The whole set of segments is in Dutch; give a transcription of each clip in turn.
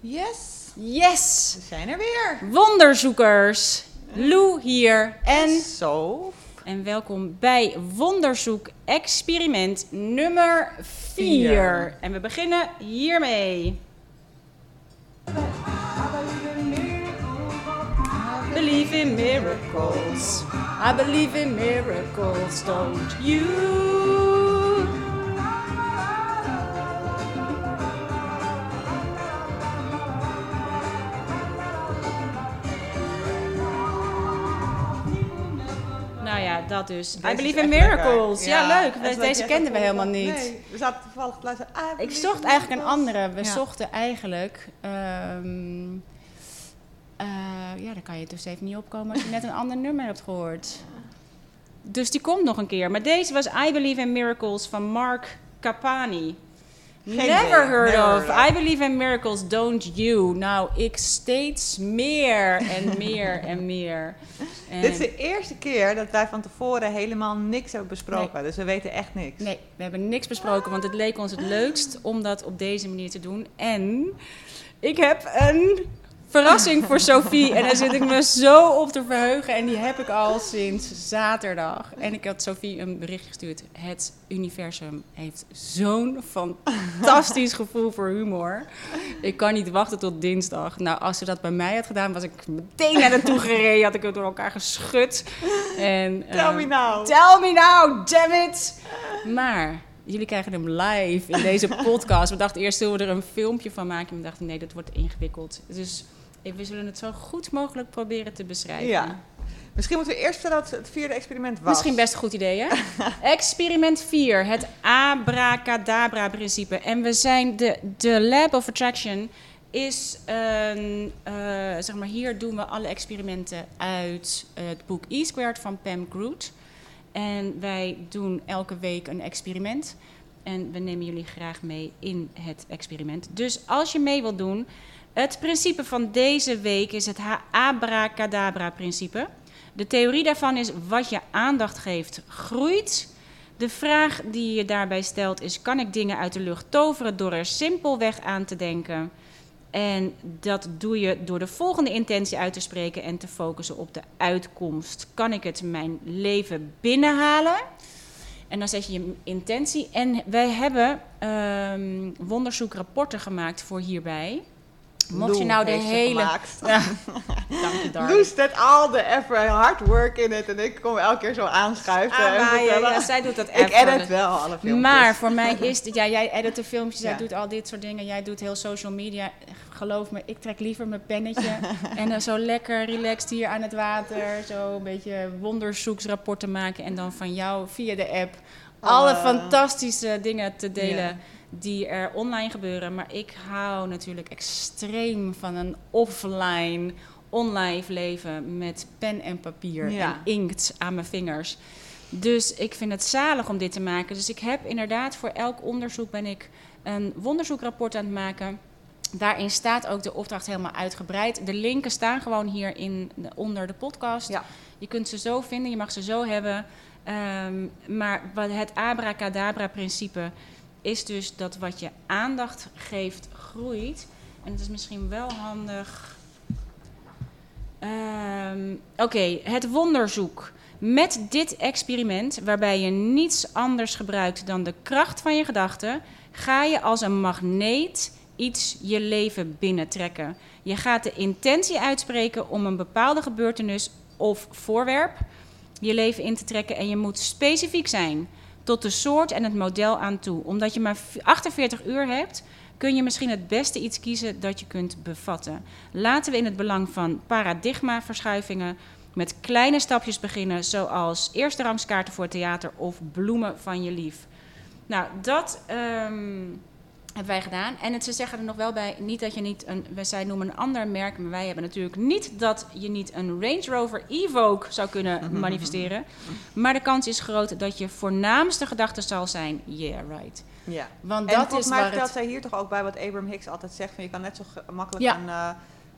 Yes, Yes! we zijn er weer. Wonderzoekers! Lou hier en, Zo. en welkom bij Wonderzoek Experiment nummer 4. Vier. En we beginnen hiermee. Believe in miracles. I believe in miracles, don't you? Dat dus. I believe in miracles. Ja, leuk. Deze kenden we helemaal niet. Nee, we zaten toevallig te luisteren. Ah, Ik zocht eigenlijk een andere. We Ja. zochten eigenlijk. ehm, eh, ja, daar kan je dus even niet opkomen als je net een ander nummer hebt gehoord. Dus die komt nog een keer. Maar deze was I Believe in Miracles van Mark Capani. Geen Never idee. heard Never of. heard. I Believe in Miracles, don't you? Nou, ik steeds meer en meer en meer. En- Dit is de eerste keer dat wij van tevoren helemaal niks hebben besproken. Dus we weten echt niks. Nee, we hebben niks besproken, want het leek ons het leukst om dat op deze manier te doen. En ik heb een verrassing voor Sophie en daar zit ik me zo op te verheugen. En die heb ik al sinds zaterdag. En ik had Sophie een bericht gestuurd. Het universum heeft zo'n fantastisch gevoel voor humor. Ik kan niet wachten tot dinsdag. Nou, als ze dat bij mij had gedaan, was ik meteen naar naartoe gereden. Had ik het door elkaar geschud. En, Tell me now. Tell me now, damn it! Maar jullie krijgen hem live in deze podcast. We dachten eerst zullen we er een filmpje van maken. En we dachten nee, dat wordt ingewikkeld. Dus we zullen het zo goed mogelijk proberen te beschrijven. Ja. Misschien moeten we eerst vertellen wat het vierde experiment was. Misschien best een goed idee, hè? Experiment 4, het abracadabra-principe. En we zijn de, de Lab of Attraction is een, eh, zeg maar, hier doen we alle experimenten uit het boek E Squared van Pam Groot. En wij doen elke week een experiment. En we nemen jullie graag mee in het experiment. Dus als je mee wilt doen, het principe van deze week is het abracadabra-principe. De theorie daarvan is wat je aandacht geeft, groeit. De vraag die je daarbij stelt is: kan ik dingen uit de lucht toveren door er simpelweg aan te denken? En dat doe je door de volgende intentie uit te spreken en te focussen op de uitkomst. Kan ik het mijn leven binnenhalen? En dan zet je je intentie. En wij hebben ehm wonderzoekrapporten gemaakt voor hierbij. Mocht je nou de hele. Ja, dank je, darling. Lou zet al de effort, hard work in het. En ik kom elke keer zo aanschuiven en vertellen. Ja, zij doet dat ik even. edit wel alle filmpjes. Maar voor mij is dit, ja, jij edit de filmpjes, jij Ja. doet al dit soort dingen, jij doet heel social media. Geloof me, ik trek liever mijn pennetje en dan zo lekker relaxed hier aan het water, zo een beetje wonderzoeksrapporten maken en dan van jou via de app alle Alle- fantastische dingen te delen. Die er online gebeuren. Maar ik hou natuurlijk extreem van een offline, online leven met pen en papier Ja. en inkt aan mijn vingers. Dus ik vind het zalig om dit te maken. Dus ik heb inderdaad voor elk onderzoek ben ik een wonderzoekrapport aan het maken. Daarin staat ook de opdracht helemaal uitgebreid. De linken staan gewoon hier in, onder de podcast. Ja. Je kunt ze zo vinden, je mag ze zo hebben. Ehm, maar het abracadabra-principe is dus dat wat je aandacht geeft, groeit. En het is misschien wel handig. Ehm, Oké, het wonderzoek. Met dit experiment, waarbij je niets anders gebruikt dan de kracht van je gedachten, ga je als een magneet iets je leven binnentrekken. Je gaat de intentie uitspreken om een bepaalde gebeurtenis of voorwerp je leven in te trekken en je moet specifiek zijn tot de soort en het model aan toe. Omdat je maar 48 uur hebt, kun je misschien het beste iets kiezen dat je kunt bevatten. Laten we in het belang van paradigmaverschuivingen met kleine stapjes beginnen, zoals eerste rangskaarten voor theater of bloemen van je lief. Nou, dat ehm, hebben wij gedaan. En het, ze zeggen er nog wel bij, niet dat je niet een, zij noemen een ander merk, maar wij hebben natuurlijk niet dat je niet een Range Rover Evoque zou kunnen manifesteren. Maar de kans is groot dat je voornaamste gedachte zal zijn, yeah, right. Ja. Want En dat volgens is mij vertelt zij hier toch ook bij wat Abraham Hicks altijd zegt. Van je kan net zo makkelijk Ja. een, eh,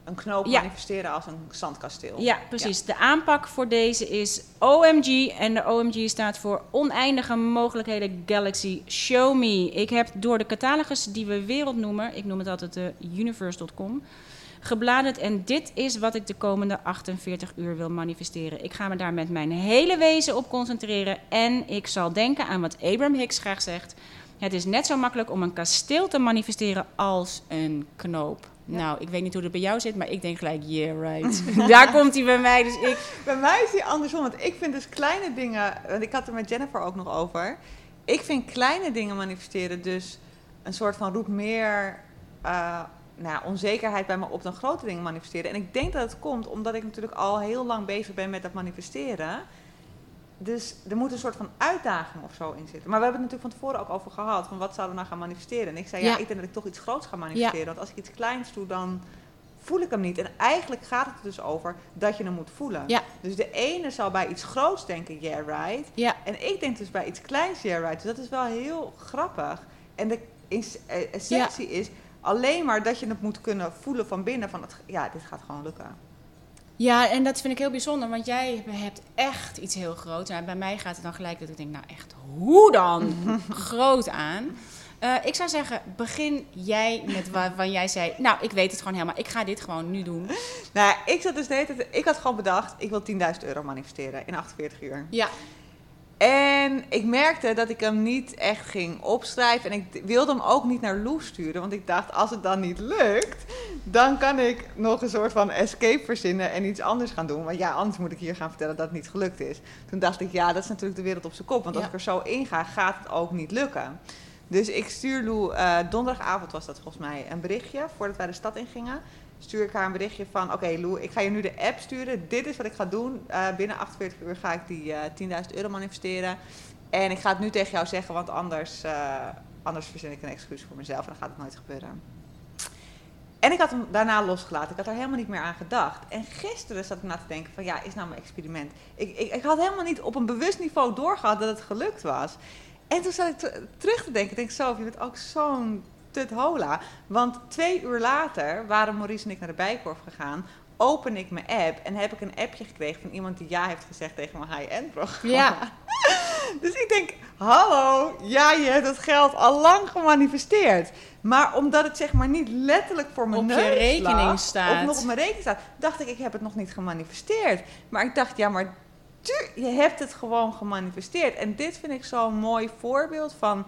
een knoop Ja. manifesteren als een zandkasteel. Ja, precies. De aanpak voor deze is OMG. En de OMG staat voor Oneindige Mogelijkheden Galaxy Show Me. Ik heb door de catalogus die we wereld noemen, ik noem het altijd de universe.com, gebladerd. En dit is wat ik de komende 48 uur wil manifesteren. Ik ga me daar met mijn hele wezen op concentreren. En ik zal denken aan wat Abraham Hicks graag zegt. Het is net zo makkelijk om een kasteel te manifesteren als een knoop. Ja. Nou, ik weet niet hoe het bij jou zit, maar ik denk gelijk, yeah, right. Daar komt hij bij mij. Dus ik, Bij mij is die andersom, want ik vind dus kleine dingen, want ik had er met Jennifer ook nog over. Ik vind kleine dingen manifesteren dus een soort van roep meer eh, nou, onzekerheid bij me op dan grote dingen manifesteren. En ik denk dat het komt omdat ik natuurlijk al heel lang bezig ben met dat manifesteren. Dus er moet een soort van uitdaging of zo in zitten. Maar we hebben het natuurlijk van tevoren ook over gehad. Van wat zouden we nou gaan manifesteren? En ik zei, ja, Ja. ik denk dat ik toch iets groots ga manifesteren. Want als ik iets kleins doe, dan voel ik hem niet. En eigenlijk gaat het er dus over dat je hem moet voelen. Ja. Dus de ene zal bij iets groots denken, yeah, right. ja, En ik denk dus bij iets kleins, yeah, right. Dus dat is wel heel grappig. En de eh, essentie is alleen maar dat je het moet kunnen voelen van binnen. Van het, ja, dit gaat gewoon lukken. Ja, en dat vind ik heel bijzonder, want jij hebt echt iets heel groots. En bij mij gaat het dan gelijk dat ik denk, nou echt, hoe dan? Groot aan. Eh, ik zou zeggen, begin jij met waarvan jij zei, nou, ik weet het gewoon helemaal. Ik ga dit gewoon nu doen. Nou, ik zat dus de hele tijd, ik had gewoon bedacht, ik wil 10.000 euro manifesteren in 48 uur. Ja, En ik merkte dat ik hem niet echt ging opschrijven. En ik wilde hem ook niet naar Lou sturen. Want ik dacht, als het dan niet lukt, dan kan ik nog een soort van escape verzinnen en iets anders gaan doen. Want ja, anders moet ik hier gaan vertellen dat het niet gelukt is. Toen dacht ik, ja, dat is natuurlijk de wereld op zijn kop. Want als Ja. ik er zo in ga, gaat het ook niet lukken. Dus ik stuur Lou, eh, donderdagavond was dat volgens mij, een berichtje voordat wij de stad in gingen. Stuur ik haar een berichtje van: Oké, Lou, ik ga je nu de app sturen. Dit is wat ik ga doen. Eh, binnen 48 uur ga ik die eh 10.000 euro manifesteren. En ik ga het nu tegen jou zeggen, want anders, eh, anders verzin ik een excuus voor mezelf en dan gaat het nooit gebeuren. En ik had hem daarna losgelaten. Ik had er helemaal niet meer aan gedacht. En gisteren zat ik na te denken van ja, is nou mijn experiment. Ik, ik, ik had helemaal niet op een bewust niveau doorgehad dat het gelukt was. En toen zat ik te- terug te denken. Ik denk zo, je bent ook zo'n tut hola. Want twee uur later waren Maurice en ik naar de Bijkorf gegaan. Open ik mijn app en heb ik een appje gekregen van iemand die ja heeft gezegd tegen mijn high-end programma. Ja. Dus ik denk, hallo, ja, je hebt het geld al lang gemanifesteerd. Maar omdat het zeg maar niet letterlijk voor mijn Op je neus rekening lag, staat. Of nog op mijn rekening staat, dacht ik, ik heb het nog niet gemanifesteerd. Maar ik dacht, ja, maar tu- je hebt het gewoon gemanifesteerd. En dit vind ik zo'n mooi voorbeeld van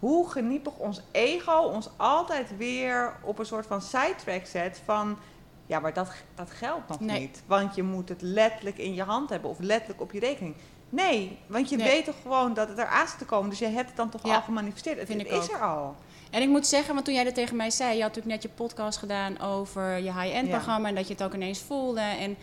hoe geniepig ons ego ons altijd weer op een soort van sidetrack zet van... Ja, maar dat, dat geldt nog Nee. niet. Want je moet het letterlijk in je hand hebben of letterlijk op je rekening. Nee, want je Nee. weet toch gewoon dat het eraan zit te komen. Dus je hebt het dan toch Ja, al gemanifesteerd. Het, vind het ik is ook. er al. En ik moet zeggen, want toen jij dat tegen mij zei, je had natuurlijk net je podcast gedaan over je high-end Ja. programma en dat je het ook ineens voelde. En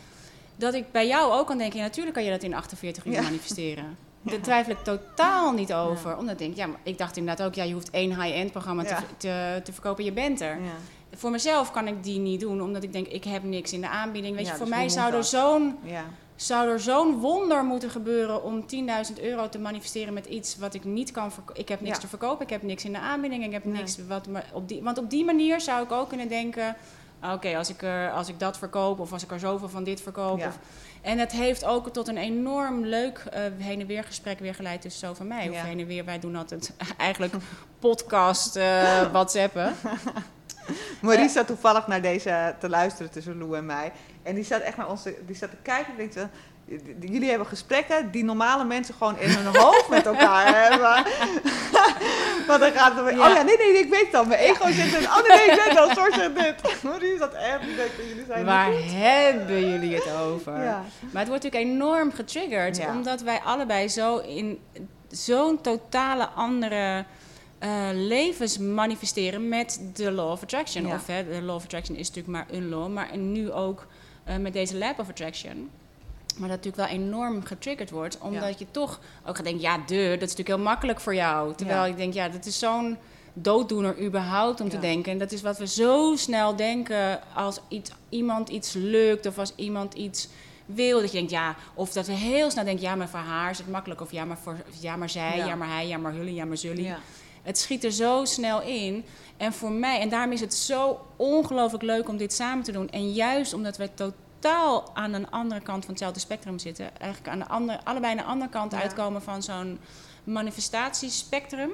dat ik bij jou ook kan denken, ja, natuurlijk kan je dat in 48 uur Ja. manifesteren. Daar twijfel ik totaal niet over. Omdat ik denk, ja, maar ik dacht inderdaad ook, ja, je hoeft één high-end programma te, Ja. te, te verkopen, je bent er. Ja. Voor mezelf kan ik die niet doen, omdat ik denk, ik heb niks in de aanbieding. Weet je, voor dus mij zou er zo'n Ja. zou er zo'n wonder moeten gebeuren om 10.000 euro te manifesteren met iets wat ik niet kan verkopen. Ik heb niks Ja. te verkopen, ik heb niks in de aanbieding, ik heb Nee. niks wat op die. Want op die manier zou ik ook kunnen denken: oké, als, ik er, als ik dat verkoop of als ik er zoveel van dit verkoop. Ja. Of, en het heeft ook tot een enorm leuk eh, heen en weer gesprek weer geleid tussen zo van mij. Of Ja. heen en weer, wij doen altijd eigenlijk podcast, eh whatsappen. Maurice zat toevallig naar deze te luisteren tussen Lou en mij. En die zat echt naar ons, die zat te kijken en denkt, jullie hebben gesprekken die normale mensen gewoon in hun hoofd met elkaar hebben. Want dan gaat het Ja. oh ja, nee, nee, ik weet al. Mijn ego zegt dit. Oh nee, nee, ik weet al. Soort dit. Maurice zat echt te denken, jullie zijn Waar hebben jullie het over? Ja. Maar het wordt natuurlijk enorm getriggerd, Ja. omdat wij allebei zo in zo'n totale andere eh, levens manifesteren met de Law of Attraction. Of hè, de Law of Attraction is natuurlijk maar een law, maar nu ook eh, met deze Lab of Attraction. Maar dat natuurlijk wel enorm getriggerd wordt, omdat je toch ook gaat denken, ja, de, dat is natuurlijk heel makkelijk voor jou. Terwijl Ja. ik denk, ja, dat is zo'n dooddoener überhaupt om te denken. En dat is wat we zo snel denken als iets, iemand iets lukt of als iemand iets wil. Dat je denkt, ja, of dat we heel snel denken, ja, maar voor haar is het makkelijk. Of ja, maar, voor, ja, maar zij, Ja. maar hij, ja, maar hullie, ja, maar zullen. Ja. Het schiet er zo snel in. En voor mij, en daarom is het zo ongelooflijk leuk om dit samen te doen. En juist omdat we totaal aan een andere kant van hetzelfde spectrum zitten. Eigenlijk aan de andere, allebei aan de andere kant Ja. uitkomen van zo'n manifestatiespectrum.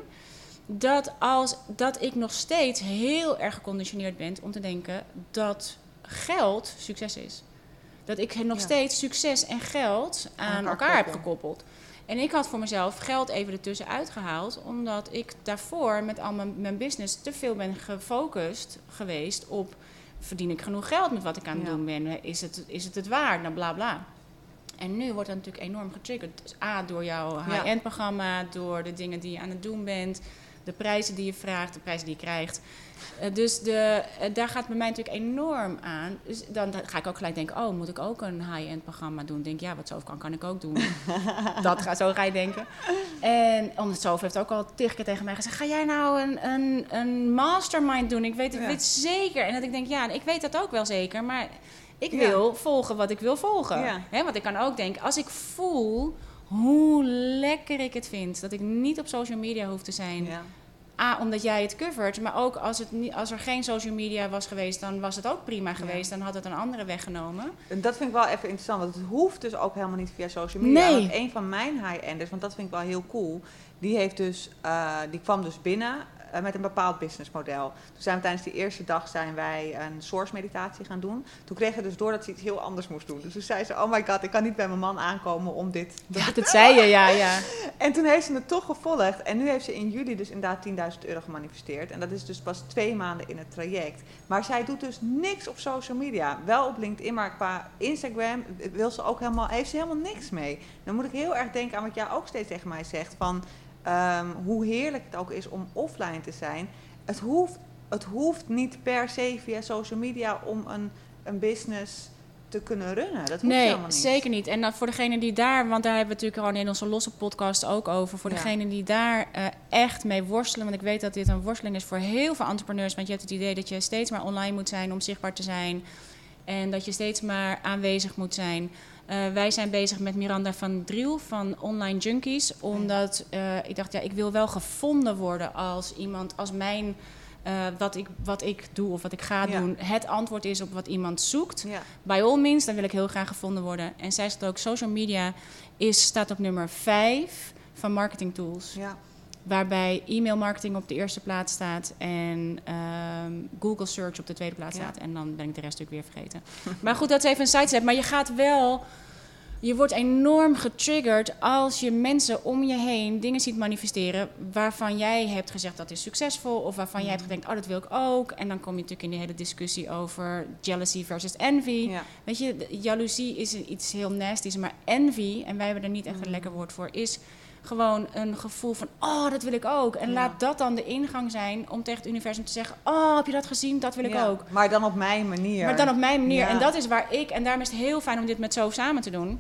Dat, als, dat ik nog steeds heel erg geconditioneerd ben om te denken dat geld succes is. Dat ik nog Ja. steeds succes en geld aan elkaar elkaar, heb koppel. gekoppeld. En ik had voor mezelf geld even ertussen uitgehaald, omdat ik daarvoor met al mijn, mijn business te veel ben gefocust geweest op verdien ik genoeg geld met wat ik aan het Ja. doen ben? Is het, is het het waard? Nou, bla bla. En nu wordt dat natuurlijk enorm getriggerd. Dus A, door jouw high-end programma, door de dingen die je aan het doen bent, de prijzen die je vraagt, de prijzen die je krijgt. Eh, dus de, eh, daar gaat bij mij natuurlijk enorm aan. Dus dan ga ik ook gelijk denken, oh, moet ik ook een high-end programma doen? Denk, ja, wat zo kan, kan ik ook doen. dat ga, zo ga je denken. En omdat Sof heeft ook al tig keer tegen mij gezegd, ga jij nou een, een, een mastermind doen? Ik weet het Ja. zeker. En dat ik denk, ja, ik weet dat ook wel zeker, maar ik Ja. wil volgen wat ik wil volgen. Ja. Want ik kan ook denken, als ik voel hoe lekker ik het vind, dat ik niet op social media hoef te zijn. Ja. A, omdat jij het covert, maar ook als, het niet, als er geen social media was geweest, dan was het ook prima geweest. Dan had het een andere weggenomen. En dat vind ik wel even interessant, want het hoeft dus ook helemaal niet via social media. Nee. Want een van mijn high-enders, want dat vind ik wel heel cool, die, heeft dus, eh, die kwam dus binnen eh, met een bepaald businessmodel. Toen zijn we tijdens die eerste dag zijn wij een source meditatie gaan doen. Toen kreeg ze dus door dat ze iets heel anders moest doen. Dus toen zei ze, oh my god, ik kan niet bij mijn man aankomen om dit Ja, dat zei je, ja, ja. En toen heeft ze het toch gevolgd. En nu heeft ze in juli dus inderdaad 10.000 euro gemanifesteerd. En dat is dus pas twee maanden in het traject. Maar zij doet dus niks op social media. Wel op LinkedIn, maar qua Instagram wil ze ook helemaal, heeft ze helemaal niks mee. Dan moet ik heel erg denken aan wat jij ook steeds tegen mij zegt. Van ehm, hoe heerlijk het ook is om offline te zijn. Het hoeft, het hoeft niet per se via social media om een, een business te kunnen runnen. Dat hoeft Nee, helemaal niet. zeker niet. En dan voor degene die daar, want daar hebben we natuurlijk gewoon in onze losse podcast ook over. Voor Ja. degene die daar eh, echt mee worstelen. Want ik weet dat dit een worsteling is voor heel veel entrepreneurs. Want je hebt het idee dat je steeds maar online moet zijn om zichtbaar te zijn. En dat je steeds maar aanwezig moet zijn. Eh, wij zijn bezig met Miranda van Driel van Online Junkies. Omdat eh, ik dacht, ja, ik wil wel gevonden worden als iemand, als mijn, eh, wat, ik, wat ik doe of wat ik ga Ja. doen, het antwoord is op wat iemand zoekt. Ja, By all means, dan wil ik heel graag gevonden worden. En zij zegt ook, social media is, staat op nummer 5 van marketing tools. ja. Waarbij e-mail marketing op de eerste plaats staat en ehm, Google search op de tweede plaats Ja. staat. En dan ben ik de rest natuurlijk weer vergeten. maar goed, dat is even een sidestep. Maar je gaat wel... Je wordt enorm getriggerd als je mensen om je heen dingen ziet manifesteren waarvan jij hebt gezegd dat is succesvol of waarvan jij hebt gedacht, oh dat wil ik ook. En dan kom je natuurlijk in die hele discussie over jealousy versus envy. ja. Weet je, jaloezie is iets heel nasty's, maar envy, en wij hebben er niet echt een Mm. lekker woord voor, is gewoon een gevoel van, oh, dat wil ik ook. En Ja. laat dat dan de ingang zijn om tegen het universum te zeggen, oh, heb je dat gezien? Dat wil ik Ja, ook. Maar dan op mijn manier. Maar dan op mijn manier. Ja. En dat is waar ik, en daarom is het heel fijn om dit met zo samen te doen.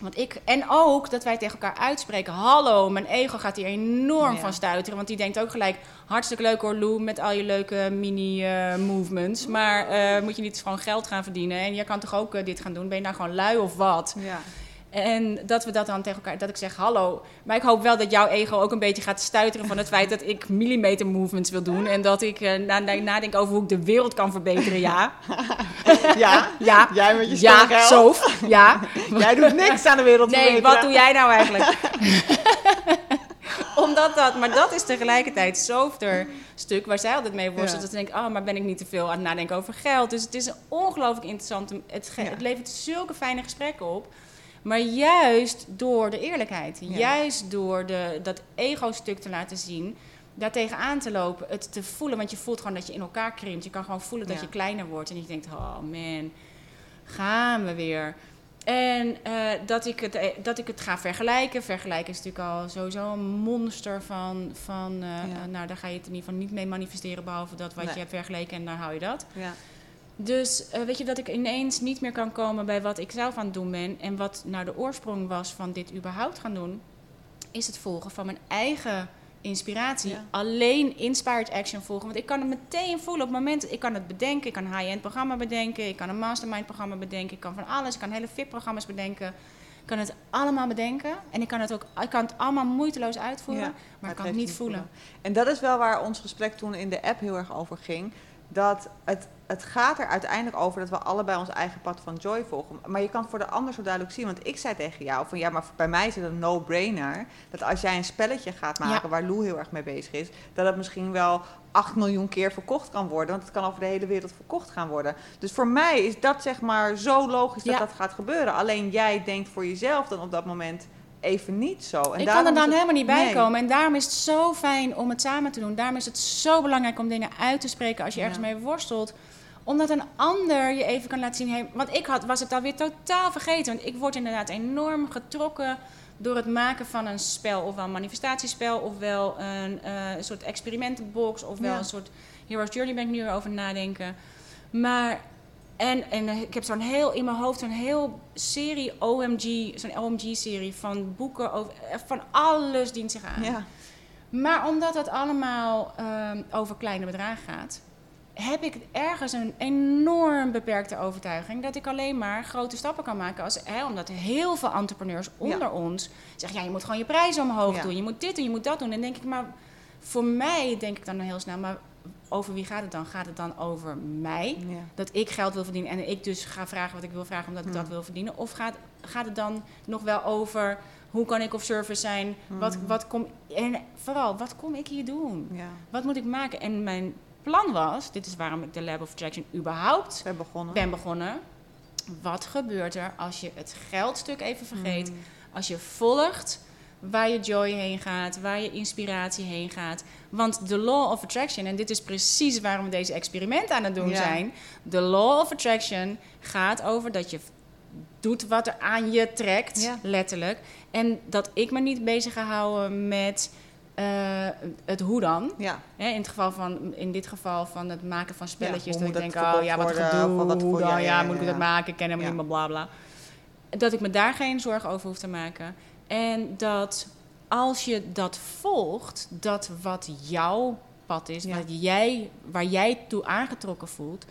Want ik, en ook dat wij tegen elkaar uitspreken. Hallo, mijn ego gaat hier enorm Ja. van stuiteren. Want die denkt ook gelijk, hartstikke leuk hoor Lou, met al je leuke mini-movements. maar eh, moet je niet gewoon geld gaan verdienen? En jij kan toch ook eh, dit gaan doen? Ben je nou gewoon lui of wat? Ja. En dat we dat dan tegen elkaar, dat ik zeg hallo. Maar ik hoop wel dat jouw ego ook een beetje gaat stuiteren van het feit dat ik millimeter movements wil doen. En dat ik eh, na- na- nadenk over hoe ik de wereld kan verbeteren. Ja, ja. ja, Jij met je ja, zo. Ja. Jij doet niks aan de wereld Nee, verbeteren. wat doe jij nou eigenlijk? Omdat dat, maar dat is tegelijkertijd Softer stuk waar zij altijd mee worstelt. Ja. Dat ze denkt, oh, maar ben ik niet te veel aan het nadenken over geld? Dus het is een ongelooflijk interessant. Het, Ja. het levert zulke fijne gesprekken op. Maar juist door de eerlijkheid, Ja. juist door de, dat ego-stuk te laten zien, daar tegenaan te lopen, het te voelen. Want je voelt gewoon dat je in elkaar krimpt. Je kan gewoon voelen dat Ja. je kleiner wordt. En je denkt, oh man, gaan we weer. En eh, dat, ik het, eh, dat ik het ga vergelijken. Vergelijken is natuurlijk al sowieso een monster van... van eh, Ja. nou, daar ga je het in ieder geval niet mee manifesteren... behalve dat wat Nee. je hebt vergeleken en daar hou je dat. Ja. Dus eh, weet je, dat ik ineens niet meer kan komen bij wat ik zelf aan het doen ben... en wat nou de oorsprong was van dit überhaupt gaan doen... is het volgen van mijn eigen inspiratie. Ja. Alleen inspired action volgen. Want ik kan het meteen voelen op het moment... Ik kan het bedenken, ik kan een high-end programma bedenken... ik kan een mastermind programma bedenken... ik kan van alles, ik kan hele fit-programma's bedenken... Ik kan het allemaal bedenken. En ik kan het ook ik kan het allemaal moeiteloos uitvoeren. Ja, maar ik kan het niet niet voelen. En dat is wel waar ons gesprek toen in de app heel erg over ging. Dat het, het gaat er uiteindelijk over dat we allebei ons eigen pad van joy volgen. Maar je kan het voor de ander zo duidelijk zien. Want ik zei tegen jou van ja, maar bij mij is het een no-brainer. Dat als jij een spelletje gaat maken Ja. waar Lou heel erg mee bezig is. Dat het misschien wel 8 miljoen keer verkocht kan worden. Want het kan over de hele wereld verkocht gaan worden. Dus voor mij is dat zeg maar zo logisch dat Ja. dat gaat gebeuren. Alleen jij denkt voor jezelf dan op dat moment even niet zo. En ik kan er dan het- helemaal niet bij Nee. komen. En daarom is het zo fijn om het samen te doen. Daarom is het zo belangrijk om dingen uit te spreken als je ergens Ja. mee worstelt. Omdat een ander je even kan laten zien. Hey, want ik had, was het alweer totaal vergeten. Want ik word inderdaad enorm getrokken door het maken van een spel. Ofwel een manifestatiespel, ofwel een eh, soort experimentenbox. Ofwel Ja. een soort Hero's Journey ben ik nu over nadenken. Maar, en, en ik heb zo'n heel, in mijn hoofd zo'n heel serie OMG, zo'n OMG-serie van boeken over, eh, van alles dient zich aan. Ja. Maar omdat het allemaal ehm, over kleine bedragen gaat, heb ik ergens een enorm beperkte overtuiging dat ik alleen maar grote stappen kan maken. Als, hè, omdat heel veel entrepreneurs onder ons zeggen: ja, je moet gewoon je prijzen omhoog Ja. doen, je moet dit doen, je moet dat doen. En denk ik, maar voor mij denk ik dan heel snel, maar over wie gaat het dan? Gaat het dan over mij? Ja. Dat ik geld wil verdienen en ik dus ga vragen wat ik wil vragen omdat ik Hmm. dat wil verdienen? Of gaat, gaat het dan nog wel over hoe kan ik of service zijn? Wat, Hmm. wat kom, en vooral, wat kom ik hier doen? ja. Wat moet ik maken? En mijn plan was, dit is waarom ik de Lab of Attraction überhaupt hebben begonnen. ben begonnen. Wat gebeurt er als je het geldstuk even vergeet? Mm. Als je volgt waar je joy heen gaat, waar je inspiratie heen gaat. Want de law of attraction, en dit is precies waarom we deze experiment aan het doen Ja. zijn. De law of attraction gaat over dat je doet wat er aan je trekt, Ja. letterlijk. En dat ik me niet bezig ga houden met eh, het hoe dan. Ja, Hè, in, het geval van, in dit geval van het maken van spelletjes. dat ik denk, oh ja, wat gedoe, wat hoe dan, ja, moet ik dat maken, ik ken hem Ja. niet, bla bla. Dat ik me daar geen zorgen over hoef te maken. En dat als je dat volgt, dat wat jouw pad is, Ja. wat jij, waar jij toe aangetrokken voelt,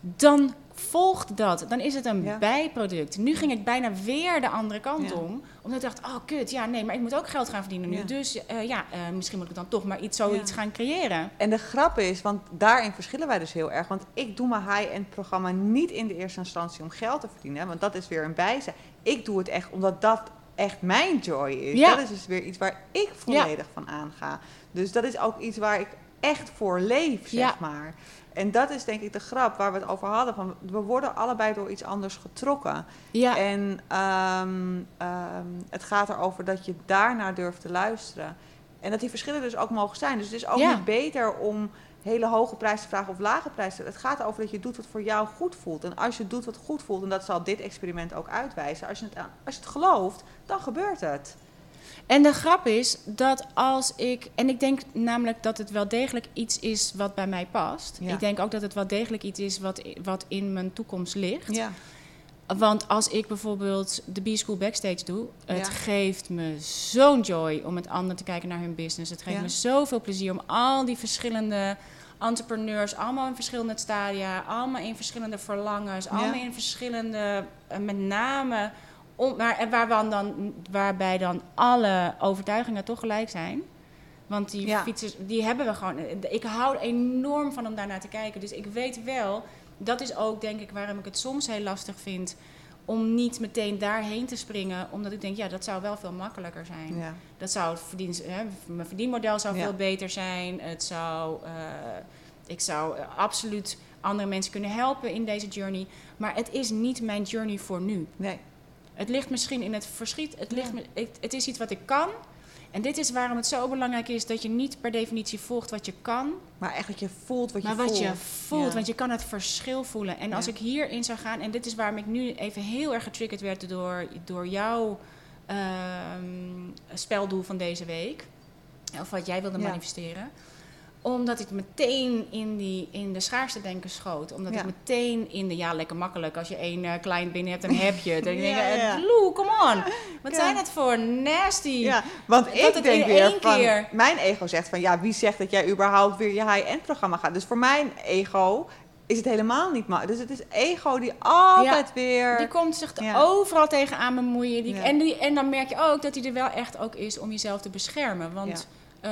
dan volgt dat. Dan is het een Ja. bijproduct. Nu ging ik bijna weer de andere kant Ja. om. Omdat ik dacht, oh kut, ja nee, maar ik moet ook geld gaan verdienen nu. Ja. Dus eh, ja, eh, misschien moet ik dan toch maar iets, zoiets gaan creëren. En de grap is, want daarin verschillen wij dus heel erg. Want ik doe mijn high-end programma niet in de eerste instantie om geld te verdienen. Want dat is weer een bijzijn. Ik doe het echt omdat dat echt mijn joy is. Ja. Dat is dus weer iets waar ik volledig van aanga. Dus dat is ook iets waar ik echt voor leef, zeg Ja. maar. En dat is denk ik de grap waar we het over hadden. Van, we worden allebei door iets anders getrokken. Ja, En ehm, ehm, het gaat erover dat je daarnaar durft te luisteren. En dat die verschillen dus ook mogen zijn. Dus het is ook niet beter om hele hoge prijzen vragen of lage prijzen. Het gaat erover dat je doet wat voor jou goed voelt. En als je doet wat goed voelt, en dat zal dit experiment ook uitwijzen. Als je het, als je het gelooft, dan gebeurt het. En de grap is dat als ik. En ik denk namelijk dat het wel degelijk iets is wat bij mij past. Ja. Ik denk ook dat het wel degelijk iets is wat, wat in mijn toekomst ligt. Ja, Want als ik bijvoorbeeld de B-School Backstage doe, het Ja. geeft me zo'n joy om met anderen te kijken naar hun business. Het geeft Ja. me zoveel plezier om al die verschillende entrepreneurs, allemaal in verschillende stadia, allemaal in verschillende verlangens, allemaal in verschillende, eh, met name, om, waar dan, waarbij dan alle overtuigingen toch gelijk zijn. Want die fietsers, die hebben we gewoon. Ik hou enorm van om daarnaar te kijken. Dus ik weet wel, dat is ook denk ik waarom ik het soms heel lastig vind om niet meteen daarheen te springen. Omdat ik denk, ja, dat zou wel veel makkelijker zijn. ja. Dat zou het verdien, hè, mijn verdienmodel zou Ja. veel beter zijn. Het zou, eh, ik zou eh, absoluut andere mensen kunnen helpen in deze journey. Maar het is niet mijn journey voor nu. Nee. Het ligt misschien in het verschiet. Het, ligt, Ja. het is iets wat ik kan. En dit is waarom het zo belangrijk is dat je niet per definitie volgt wat je kan, Maar dat je voelt wat je maar voelt. wat je voelt. Ja. Want je kan het verschil voelen. En als ik hierin zou gaan, en dit is waarom ik nu even heel erg getriggerd werd door, door jouw ehm, speldoel van deze week, of wat jij wilde Ja. manifesteren omdat ik meteen in, die, in de schaarste denken schoot. Omdat Ja. ik meteen in de, ja, lekker makkelijk. Als je één eh, client binnen hebt, dan heb je het. Dan denk ik, Ja, ja. eh, Lou, come on. Wat Ja. zijn het voor nasty... Ja, want Dat ik denk weer van, keer- mijn ego zegt van ja, wie zegt dat jij überhaupt weer je high-end programma gaat? Dus voor mijn ego is het helemaal niet makkelijk. Dus het is ego die altijd weer... Die komt zich er Ja. overal tegenaan bemoeien. Die, Ja. en, die, en dan merk je ook dat hij er wel echt ook is om jezelf te beschermen. Want eh,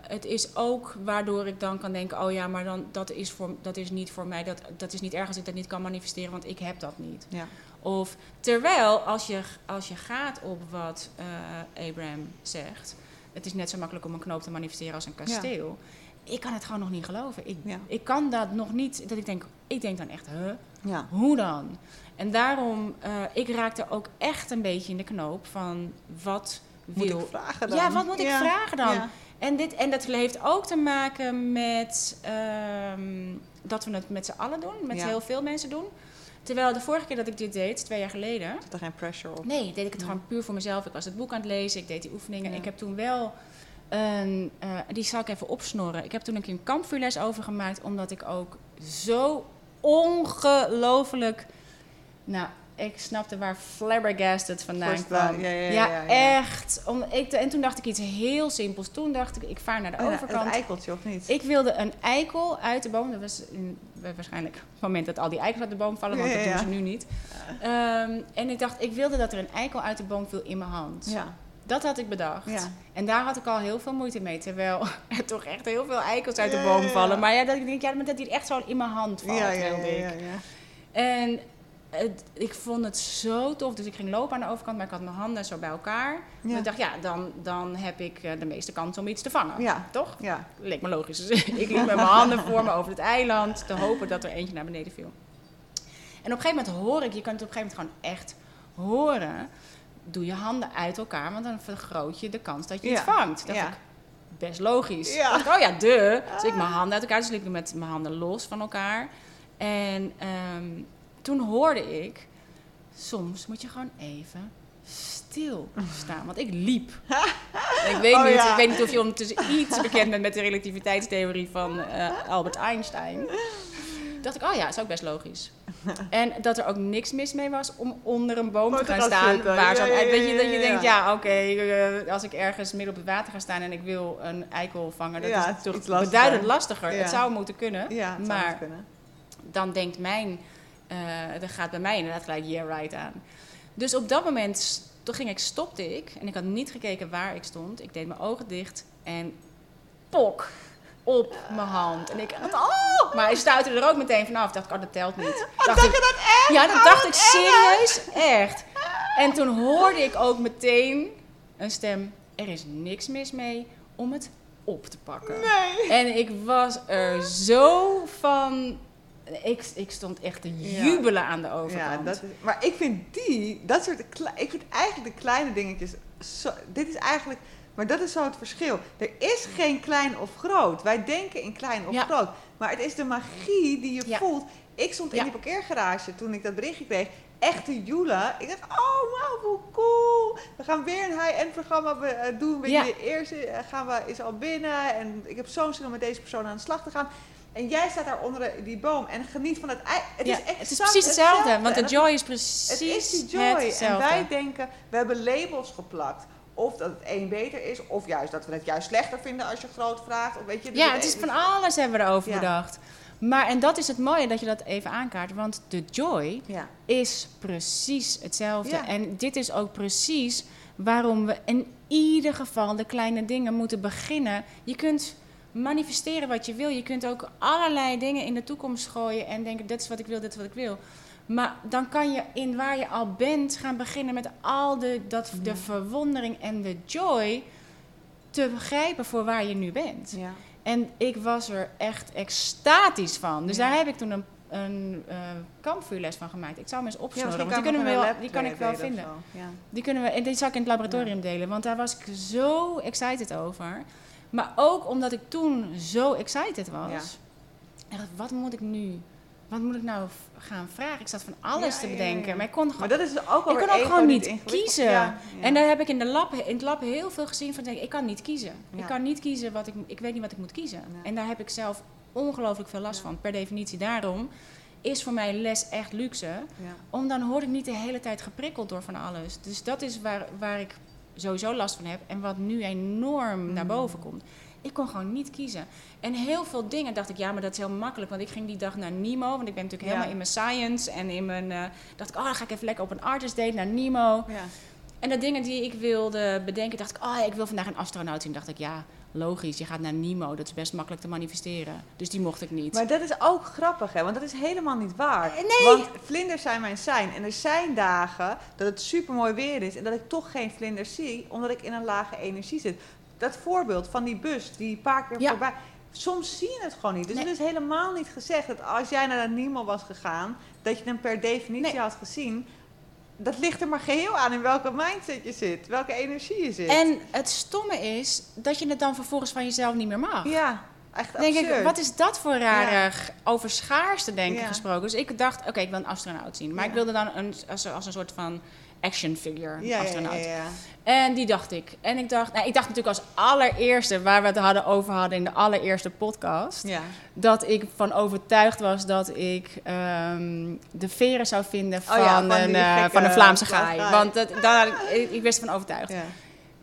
het is ook waardoor ik dan kan denken... oh ja, maar dan, dat, is voor, dat is niet voor mij. Dat, dat is niet erg als ik dat niet kan manifesteren, want ik heb dat niet. Ja. Of terwijl als je, als je gaat op wat eh, Abraham zegt... het is net zo makkelijk om een knoop te manifesteren als een kasteel... Ik kan het gewoon nog niet geloven. Ik, Ja. ik kan dat nog niet. Dat ik denk, ik denk dan echt, huh? Ja. Hoe dan? En daarom, eh, ik raakte ook echt een beetje in de knoop van wat Moet wil... ik vragen dan? Ja, wat moet ik Ja. vragen dan? Ja. En, dit, en dat heeft ook te maken met ehm, dat we het met z'n allen doen, met Ja. heel veel mensen doen. Terwijl de vorige keer dat ik dit deed, twee jaar geleden, Zit er geen pressure op? nee, deed ik het gewoon puur voor mezelf. Ik was het boek aan het lezen, ik deed die oefeningen. Ik heb toen wel een, eh, die zal ik even opsnorren. Ik heb toen een keer een kampvuurles over gemaakt, omdat ik ook zo ongelooflijk, nou, ik snapte waar flabbergasted vandaan First kwam. ja, ja, ja, ja, ja. echt. Om, ik, en toen dacht ik iets heel simpels. Toen dacht ik, ik vaar naar de Oh overkant. het eikeltje of niet? Ik wilde een eikel uit de boom. Dat was in, waarschijnlijk het moment dat al die eikels uit de boom vallen, want dat doen ze nu niet. Ehm, en ik dacht, ik wilde dat er een eikel uit de boom viel in mijn hand. Ja. Dat had ik bedacht. Ja. En daar had ik al heel veel moeite mee. Terwijl er toch echt heel veel eikels uit de boom vallen. Maar ja, dat ik denk, ja, dat die echt zo in mijn hand valt, Ja, ja, wilde ik. En het, ik vond het zo tof. Dus ik ging lopen aan de overkant, maar ik had mijn handen zo bij elkaar. Ja. Dus ik dacht, ja, dan, dan heb ik eh, de meeste kans om iets te vangen. Ja. Toch? Ja. Leek me logisch. Dus ik liep met mijn handen voor me over het eiland te hopen dat er eentje naar beneden viel. En op een gegeven moment hoor ik, je kunt het op een gegeven moment gewoon echt horen. Doe je handen uit elkaar, want dan vergroot je de kans dat je Ja. het vangt. Dat Ja. ik best logisch. Ja. Dacht oh ja, de. Dus ik mijn handen uit elkaar, dus liep ik met mijn handen los van elkaar. En ehm, toen hoorde ik, soms moet je gewoon even stil staan. Want ik liep. ik, weet Oh niet, ja. ik weet niet of je ondertussen iets bekend bent met de relativiteitstheorie van eh, Albert Einstein. Dacht ik, oh ja, dat is ook best logisch. En dat er ook niks mis mee was om onder een boom te gaan staan. zitten. Waar zo'n- Ja, ja, weet je, ja, dat je ja, denkt, ja. ja, oké, eh, als ik ergens midden op het water ga staan en ik wil een eikel vangen, dat Ja, is toch beduidend lastiger. Ja. Het zou moeten kunnen, Ja, maar kunnen. dan denkt mijn, er gaat bij mij inderdaad gelijk yeah right aan. Dus op dat moment, toen ging ik, stopte ik en ik had niet gekeken waar ik stond. Ik deed mijn ogen dicht en pok op mijn hand. En ik dacht, oh! Maar hij stuitte er ook meteen vanaf. Ik dacht, oh, dat telt niet. dacht ik, dat echt? ja, dat Oh, dacht wat ik serieus, echt. En toen hoorde ik ook meteen een stem, er is niks mis mee om het op te pakken. Nee. En ik was er zo van. Ik, ik stond echt te Ja. jubelen aan de Ja, overkant. dat is, maar ik vind die, dat soort, ik vind eigenlijk de kleine dingetjes, zo, dit is eigenlijk, maar dat is zo het verschil. Er is geen klein of groot. Wij denken in klein of Ja. groot. Maar het is de magie die je Ja. voelt. Ik stond in Ja. die parkeergarage toen ik dat berichtje kreeg. Echt te joelen. Ik dacht, oh wow, hoe cool. We gaan weer een high-end programma eh, doen. Weet Ja. je, de eerste eh, gaan we, is al binnen. En ik heb zo'n zin om met deze persoon aan de slag te gaan. En jij staat daar onder die boom en geniet van het ei. Het Ja, is echt het is precies hetzelfde, want de joy is precies het is die joy. En wij denken, we hebben labels geplakt. Of dat het een beter is, of juist dat we het juist slechter vinden als je groot vraagt. Of weet je, dus ja, het is van alles hebben we erover Ja. bedacht. Maar, en dat is het mooie dat je dat even aankaart, want de joy Ja, is precies hetzelfde. Ja. En dit is ook precies waarom we in ieder geval de kleine dingen moeten beginnen. Je kunt manifesteren wat je wil. Je kunt ook allerlei dingen in de toekomst gooien en denken: dit is wat ik wil, dit is wat ik wil. Maar dan kan je in waar je al bent gaan beginnen met al de, dat, de Ja. verwondering en de joy te begrijpen voor waar je nu bent. ja. En ik was er echt extatisch van. Dus Ja. daar heb ik toen een, een eh, kampvuurles van gemaakt. Ik zou hem eens want die, kan kunnen we wel, die kan ik wel vinden. Die kunnen we, en die zal ik in het laboratorium delen, want daar was ik zo excited over. Maar ook omdat ik toen zo excited was. Ja. Ik dacht, wat moet ik nu? Wat moet ik nou gaan vragen? Ik zat van alles Ja, te bedenken, ja. maar ik kon Maar gewoon dat is ook ik kon ook gewoon niet kiezen. En daar heb ik in, de lab, in het lab heel veel gezien van, denk, ik kan niet kiezen. Ik kan niet kiezen wat ik, ik weet niet wat ik moet kiezen. En daar heb ik zelf ongelooflijk veel last van, per definitie. Daarom is voor mij les echt luxe. Om dan word ik niet de hele tijd geprikkeld door van alles. Dus dat is waar, waar ik sowieso last van heb en wat nu enorm Mm. naar boven komt. ik kon gewoon niet kiezen. En heel veel dingen dacht ik, ja, maar dat is heel makkelijk. Want ik ging die dag naar Nemo, want ik ben natuurlijk Ja. helemaal in mijn science en in mijn... eh, dacht ik, oh, dan ga ik even lekker op een artist date naar Nemo. Ja. En de dingen die ik wilde bedenken, dacht ik, oh, ik wil vandaag een astronaut zien. dacht ik, ja, logisch, je gaat naar Nemo, dat is best makkelijk te manifesteren. Dus die mocht ik niet. Maar dat is ook grappig, hè? Want dat is helemaal niet waar. Nee. Want vlinders zijn mijn zijn. En er zijn dagen dat het super mooi weer is en dat ik toch geen vlinders zie, omdat ik in een lage energie zit. Dat voorbeeld van die bus die een paar keer Ja. voorbij. Soms zie je het gewoon niet. Dus Nee. het is helemaal niet gezegd dat als jij naar Nemo was gegaan, dat je hem per definitie Nee. had gezien. Dat ligt er maar geheel aan in welke mindset je zit, welke energie je zit. En het stomme is dat je het dan vervolgens van jezelf niet meer mag. ja, echt Dan denk absurd. ik, wat is dat voor rare over schaarste denken Ja. gesproken? Dus ik dacht, oké, ik wil een astronaut zien. Maar Ja. ik wilde dan een, als, als een soort van action figure ja, astronaut. ja, ja. En die dacht ik. En ik dacht, nou, ik dacht natuurlijk als allereerste, waar we het hadden over hadden in de allereerste podcast, dat ik van overtuigd was dat ik ehm, de veren zou vinden van, Oh van een, gekke van een Vlaamse gaai. Want dat, daar, ik, ik wist ervan overtuigd.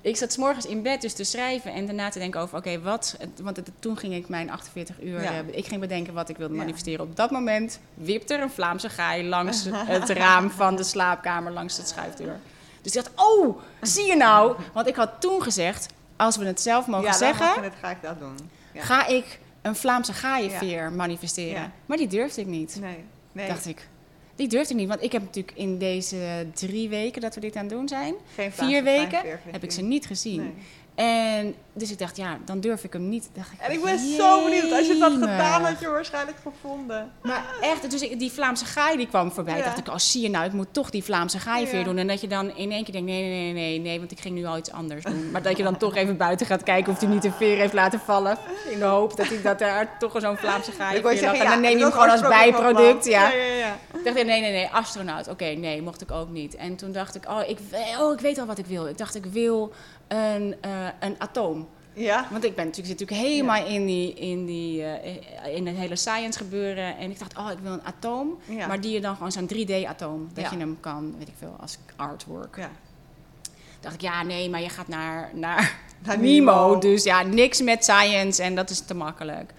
Ja. Ik zat 's morgens in bed dus te schrijven en daarna te denken over, oké, wat... Want het- toen ging ik mijn 48 uur... Ja. eh, ik ging bedenken wat ik wilde Ja. manifesteren. Op dat moment wipte er een Vlaamse gaai langs het raam van de slaapkamer, langs het schuifdeur. Dus ik dacht, oh, zie je nou? Want ik had toen gezegd, als we het zelf mogen ja, zeggen, het, ga ik dat doen. Ja. ga ik een Vlaamse gaaienveer manifesteren. Ja. Maar die durfde ik niet, Nee, nee. dacht ik. Die durfde ik niet, want ik heb natuurlijk in deze drie weken dat we dit aan het doen zijn, Geen vier weken, heb ik ze niet gezien. Nee. En dus ik dacht, ja, dan durf ik hem niet. Dacht ik, En ik ben zo benieuwd. Als je dat jemig. gedaan had, je waarschijnlijk gevonden. Maar echt, dus ik, die Vlaamse gaai die kwam voorbij. Ja. dacht ik, oh zie je nou, ik moet toch die Vlaamse gaai weer doen. En dat je dan in één keer denkt, nee, nee, nee, nee, nee, want ik ging nu al iets anders doen. Maar dat je dan toch even buiten gaat kijken of hij niet de veer heeft laten vallen. In de hoop dat, hij, dat er toch zo'n Vlaamse gaai Ik En dan neem je hem gewoon als bijproduct, ja. Ja, ja, ja. Ik dacht, nee, nee, nee, astronaut. Oké, nee, mocht ik ook niet. En toen dacht ik, oh ik, oh, ik weet al wat ik wil. Ik dacht, ik wil een, eh, een atoom. Ja? Want ik ben natuurlijk, zit natuurlijk helemaal in, die, in, die, eh, in het hele science gebeuren. En ik dacht, oh, ik wil een atoom. Ja. Maar die je dan gewoon zo'n 3D-atoom. Dat Ja. je hem kan, weet ik veel, als artwork. Ja. dacht ik, ja, nee, maar je gaat naar, naar Naar Nemo. Nemo. Dus ja, niks met science en dat is te makkelijk.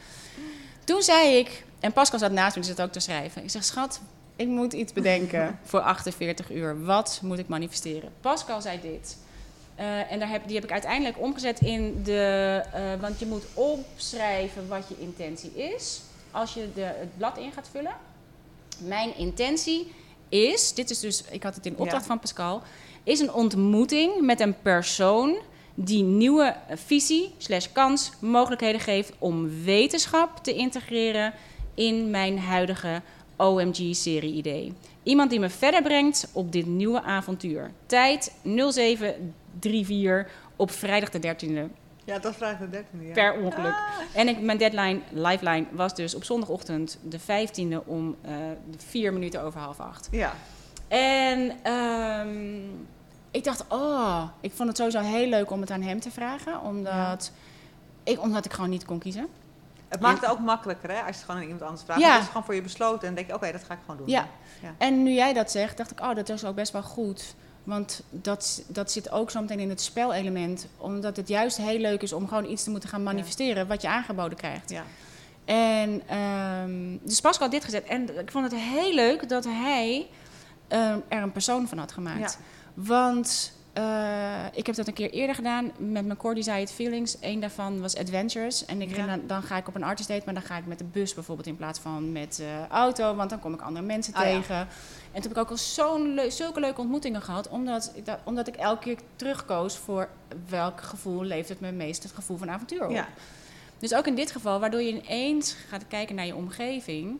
Toen zei ik, en Pascal zat naast me, die zat ook te schrijven. Ik zeg, schat, ik moet iets bedenken voor 48 uur. Wat moet ik manifesteren? Pascal zei dit. Eh, en daar heb, die heb ik uiteindelijk omgezet in de... eh, want je moet opschrijven wat je intentie is. Als je de, het blad in gaat vullen. Mijn intentie is, dit is dus, ik had het in opdracht Ja. van Pascal, is een ontmoeting met een persoon die nieuwe visie, slash kans, mogelijkheden geeft om wetenschap te integreren in mijn huidige OMG-serie-idee. Iemand die me verder brengt op dit nieuwe avontuur. Tijd 0734 op vrijdag de 13e Ja, dat vraagt de dertiende. Ja. per ongeluk. En ik, mijn deadline, lifeline, was dus op zondagochtend de 15e om eh vier minuten over half acht. Ja. En ehm, ik dacht, oh, ik vond het sowieso heel leuk om het aan hem te vragen. Omdat, ik, omdat ik gewoon niet kon kiezen. Het maakt het ook makkelijker, hè? Als je het gewoon aan iemand anders vraagt. Ja. Ja. Het is gewoon voor je besloten en denk je, oké, dat ga ik gewoon doen. Ja. Ja. En nu jij dat zegt, dacht ik, oh, dat is ook best wel goed. Want dat, dat zit ook zo meteen in het spelelement. Omdat het juist heel leuk is om gewoon iets te moeten gaan manifesteren wat je aangeboden krijgt. Ja. En ehm, dus Pascal had dit gezet. En ik vond het heel leuk dat hij ehm, er een persoon van had gemaakt. Want eh, ik heb dat een keer eerder gedaan met mijn Core Desired Feelings. Eén daarvan was Adventures. En ik Ja. dan, dan ga ik op een artist date, maar dan ga ik met de bus bijvoorbeeld in plaats van met de auto. Want dan kom ik andere mensen ja. tegen. En toen heb ik ook al zo'n zulke leuke ontmoetingen gehad. Omdat ik, dat, omdat ik elke keer terugkoos voor welk gevoel levert het me meest het gevoel van avontuur op. Ja. Dus ook in dit geval, waardoor je ineens gaat kijken naar je omgeving.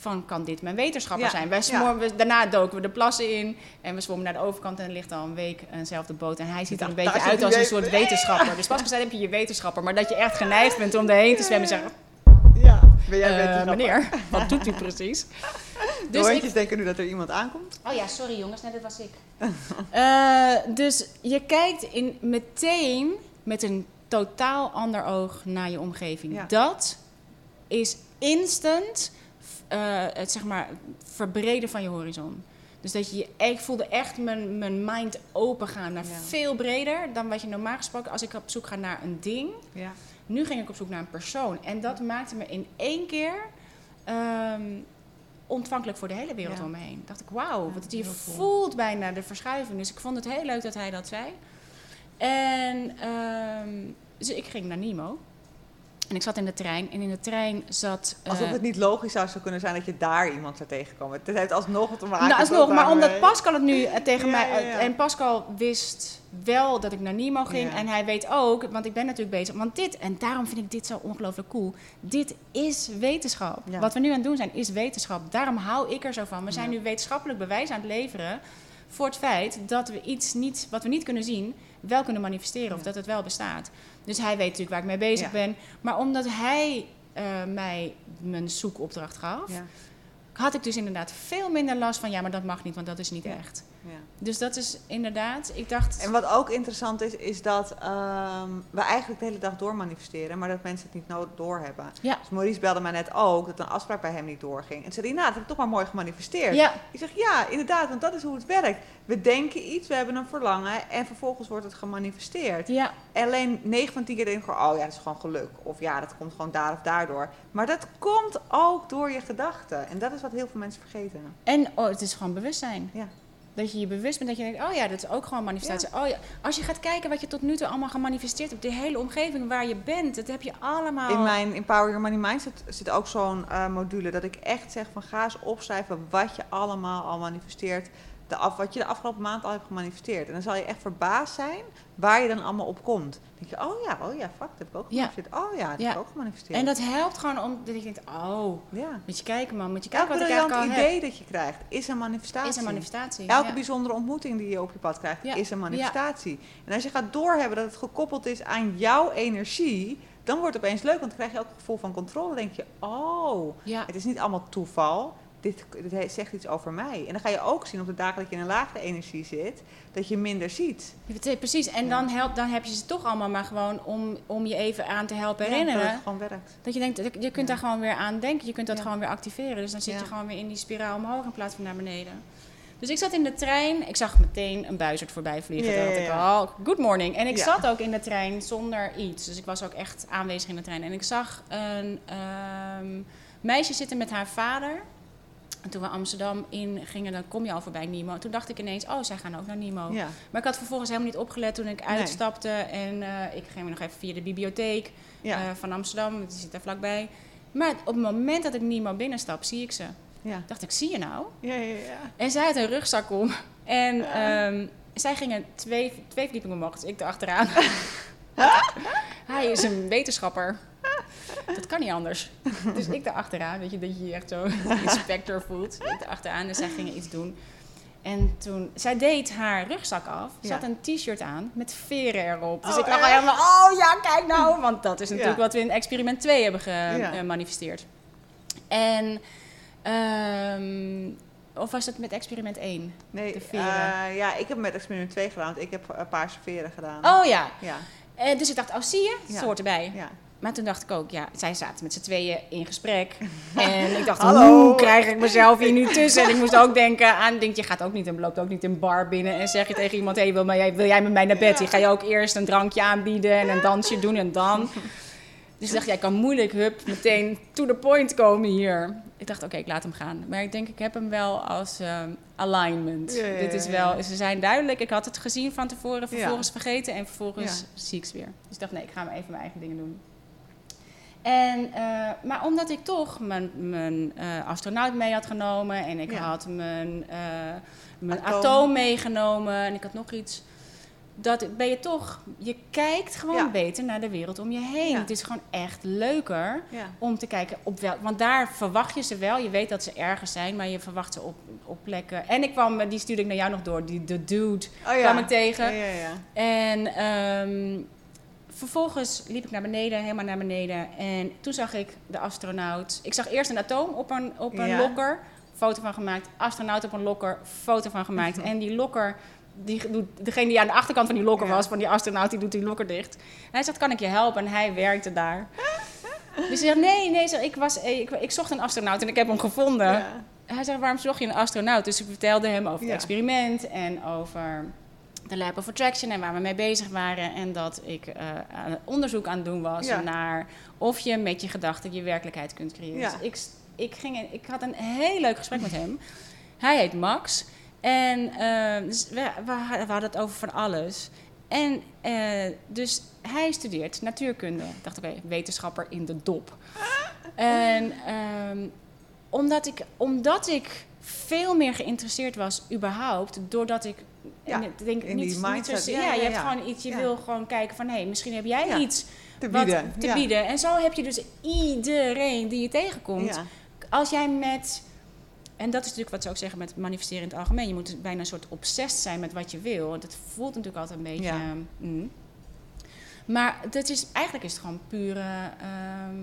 Van kan dit mijn wetenschapper Ja, zijn? Wij ja. zwommen, we- daarna doken we de plassen in en we zwommen naar de overkant en er ligt al een week eenzelfde boot. En hij ziet er een beetje uit als een soort we- wetenschapper. Dus pas gezegd heb je je wetenschapper, maar dat je echt geneigd bent om erheen te zwemmen en zeggen: Ja. Ben jij wetenschapper? Meneer, wat doet u precies? De Dus ik, denken nu dat er iemand aankomt. Oh ja, sorry jongens, nee, dat was ik. Eh, dus je kijkt in, meteen met een totaal ander oog naar je omgeving. Ja. Dat is instant eh, het zeg maar verbreden van je horizon. Dus dat je, ik voelde echt mijn, mijn mind open gaan naar Ja. veel breder dan wat je normaal gesproken als ik op zoek ga naar een ding Ja. Nu ging ik op zoek naar een persoon. En dat maakte me in één keer ehm, ontvankelijk voor de hele wereld Ja. om me heen. Dacht ik, wauw, want je voelt bijna de verschuiving. Dus ik vond het heel leuk dat hij dat zei. En ehm, dus ik ging naar Nemo. En ik zat in de trein. En in de trein zat... eh, Alsof het niet logisch zou zo kunnen zijn dat je daar iemand zou tegenkomen. Het heeft alsnog te maken Nou, alsnog, maar omdat Pascal het nu eh, tegen Ja, mij... ja, ja. En Pascal wist wel dat ik naar Nemo ging. En hij weet ook, want ik ben natuurlijk bezig... Want dit, en daarom vind ik dit zo ongelooflijk cool. Dit is wetenschap. Wat we nu aan het doen zijn, is wetenschap. Daarom hou ik er zo van. We zijn nu wetenschappelijk bewijs aan het leveren... voor het feit dat we iets niet, wat we niet kunnen zien... wel kunnen manifesteren of dat het wel bestaat. Dus hij weet natuurlijk waar ik mee bezig ben. Maar omdat hij eh, mij mijn zoekopdracht gaf Ja, had ik dus inderdaad veel minder last van ja, maar dat mag niet, want dat is niet echt. Ja. Dus dat is inderdaad, ik dacht. En wat ook interessant is, is dat ehm, we eigenlijk de hele dag door manifesteren, maar dat mensen het niet no- doorhebben. Ja. Dus Maurice belde mij net ook dat een afspraak bij hem niet doorging. En zei hij, nou, dat heb ik toch maar mooi gemanifesteerd. Ja, Ik zeg, ja, inderdaad, want dat is hoe het werkt. We denken iets, we hebben een verlangen en vervolgens wordt het gemanifesteerd. ja, En alleen 9 van 10 keer denk ik, oh ja, dat is gewoon geluk. Of ja, dat komt gewoon daar of daardoor. Maar dat komt ook door je gedachten. En dat is wat heel veel mensen vergeten. en oh, het is gewoon bewustzijn. Ja. Dat je je bewust bent dat je denkt, oh ja, dat is ook gewoon manifestatie. Oh ja, als je gaat kijken wat je tot nu toe allemaal gemanifesteerd hebt, de hele omgeving waar je bent, dat heb je allemaal. In mijn Empower Your Money Mindset zit ook zo'n eh, module dat ik echt zeg van ga eens opschrijven wat je allemaal al manifesteert. De af, wat je de afgelopen maand al hebt gemanifesteerd. En dan zal je echt verbaasd zijn waar je dan allemaal op komt. Dan denk je, oh ja, oh ja, fuck, dat heb ik ook Ja. gemanifesteerd. Oh ja, dat Ja. heb ik ook gemanifesteerd. En dat helpt gewoon om dat je denkt, oh, ja. moet je kijken man, moet je Elk kijken wat ik eigenlijk briljant al heb. idee dat je krijgt is een manifestatie. Is een manifestatie. Elke bijzondere ontmoeting die je op je pad krijgt, is een manifestatie. En als je gaat doorhebben dat het gekoppeld is aan jouw energie, dan wordt het opeens leuk, want dan krijg je ook het gevoel van controle. Dan denk je, oh, Ja. het is niet allemaal toeval. Dit, zegt iets over mij. En dan ga je ook zien op de dagen dat je in een lagere energie zit, dat je minder ziet. Precies, en Ja. dan, helpt, dan heb je ze toch allemaal maar gewoon om, om je even aan te helpen Ja, herinneren. dat het gewoon werkt. Dat je denkt, je kunt daar gewoon weer aan denken. Je kunt dat gewoon weer activeren. Dus dan zit je gewoon weer in die spiraal omhoog in plaats van naar beneden. Dus ik zat in de trein. Ik zag meteen een buizerd voorbij vliegen. Dacht ik, oh, good morning. En ik zat ook in de trein zonder iets. Dus ik was ook echt aanwezig in de trein. En ik zag een ehm, meisje zitten met haar vader. En toen we Amsterdam in gingen, dan kom je al voorbij Nemo. Toen dacht ik ineens, oh, zij gaan ook naar Nemo. Ja. Maar ik had vervolgens helemaal niet opgelet toen ik Nee. uitstapte. En eh, ik ging nog even via de bibliotheek Ja. eh, van Amsterdam. Die zit daar vlakbij. Maar op het moment dat ik Nemo binnenstap, zie ik ze. Ja. dacht ik, zie je nou? Ja, ja, ja. En zij had een rugzak om. En Ja. ehm, zij gingen twee, twee verdiepingen omhoog, dus ik erachteraan. Hij is een wetenschapper. Dat kan niet anders. Dus ik erachteraan, weet je, dat je je echt zo inspector voelt. Ik erachteraan en zij gingen iets doen. En toen, zij deed haar rugzak af. Ze Ja. had een t-shirt aan met veren erop. Dus Oh, ik dacht echt? helemaal, oh ja, kijk nou. Want dat is natuurlijk Ja. wat we in experiment 2 hebben Ja. gemanifesteerd. En, ehm, of was het met experiment 1? Nee, De veren. eh, ja, ik heb met experiment 2 gedaan, want ik heb een paar veren gedaan. Oh ja. Ja, Eh, dus ik dacht, oh zie je, het Ja. hoort erbij. ja. Maar toen dacht ik ook, ja, zij zaten met z'n tweeën in gesprek. en ik dacht, Hallo. hoe krijg ik mezelf hier nu tussen? En ik moest ook denken aan, denk, je gaat ook niet en loopt ook niet een bar binnen en zeg je tegen iemand, hey, wil, wil jij met mij naar bed? Ja. Ga je ook eerst een drankje aanbieden en een dansje doen en dan? Dus ik dacht, jij kan moeilijk, hup, meteen to the point komen hier. Ik dacht, oké, ik laat hem gaan. Maar ik denk, ik heb hem wel als ehm, alignment. Ja, ja, Dit is wel, ze zijn duidelijk. Ik had het gezien van tevoren, vervolgens vergeten en vervolgens zie ik ze weer. Dus ik dacht, nee, ik ga maar even mijn eigen dingen doen. En, eh, maar omdat ik toch mijn, mijn eh, astronaut mee had genomen en ik Ja. had mijn, eh, mijn Atoom. atoom. meegenomen en ik had nog iets. Dat ben je toch, je kijkt gewoon Ja. beter naar de wereld om je heen. Ja. Het is gewoon echt leuker om te kijken op welk. Want daar verwacht je ze wel. Je weet dat ze ergens zijn, maar je verwacht ze op, op plekken. En ik kwam, die stuurde ik naar jou nog door, die de dude Oh, kwam ik tegen. Ja, ja, ja. En ehm, vervolgens liep ik naar beneden, helemaal naar beneden. En toen zag ik de astronaut. Ik zag eerst een atoom op een, op een Ja. lokker. Foto van gemaakt. Astronaut op een lokker. Foto van gemaakt. En die lokker. Die doet, degene die aan de achterkant van die lokker Ja. was, van die astronaut, die doet die lokker dicht. En hij zegt, kan ik je helpen? En hij werkte daar. Dus hij zegt, nee, nee, zeg, ik, was, ik, ik zocht een astronaut en ik heb hem gevonden. Ja. Hij zegt, waarom zocht je een astronaut? Dus ik vertelde hem over het experiment en over de Lab of Attraction en waar we mee bezig waren. En dat ik eh, aan onderzoek aan het doen was Ja. naar of je met je gedachten je werkelijkheid kunt creëren. Ja. Dus ik, ik, ging, in- ik had een heel leuk gesprek met hem. Hij heet Max. En eh, dus we, we hadden het over van alles. En eh, dus hij studeert natuurkunde. Ik dacht, oké, wetenschapper in de dop. En ehm, omdat, ik, omdat ik veel meer geïnteresseerd was, überhaupt, doordat ik. Ja, en denk, in niet, die niet mindset. Ja, ja, je hebt gewoon iets, je wil gewoon kijken van hé, hey, misschien heb jij iets Te wat bieden. te bieden. En zo heb je dus iedereen die je tegenkomt. Als jij met. En dat is natuurlijk wat ze ook zeggen met manifesteren in het algemeen. Je moet dus bijna een soort obsessed zijn met wat je wil. Want het voelt natuurlijk altijd een beetje. Mm. Maar dat is, eigenlijk is het gewoon pure. ehm,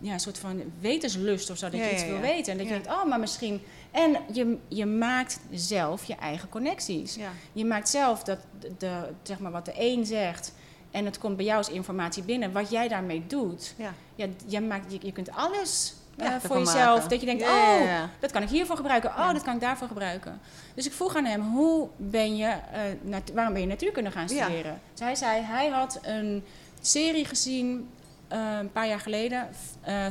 ja, een soort van wetenslust of zo. Dat je iets wil weten. En dat je denkt, oh, maar misschien. En je, je maakt zelf je eigen connecties. Ja. Je maakt zelf dat de, zeg maar wat de een zegt. En het komt bij jou als informatie binnen. Wat jij daarmee doet. Ja. Ja, jij maakt, je, je kunt alles eh, voor jezelf. maken. Dat je denkt, oh, dat kan ik hiervoor gebruiken. Oh, Ja. dat kan ik daarvoor gebruiken. Dus ik vroeg aan hem, hoe ben je, nat- waarom ben je natuurkunde gaan Ja. studeren? Dus hij zei, hij had een serie gezien eh, een paar jaar geleden,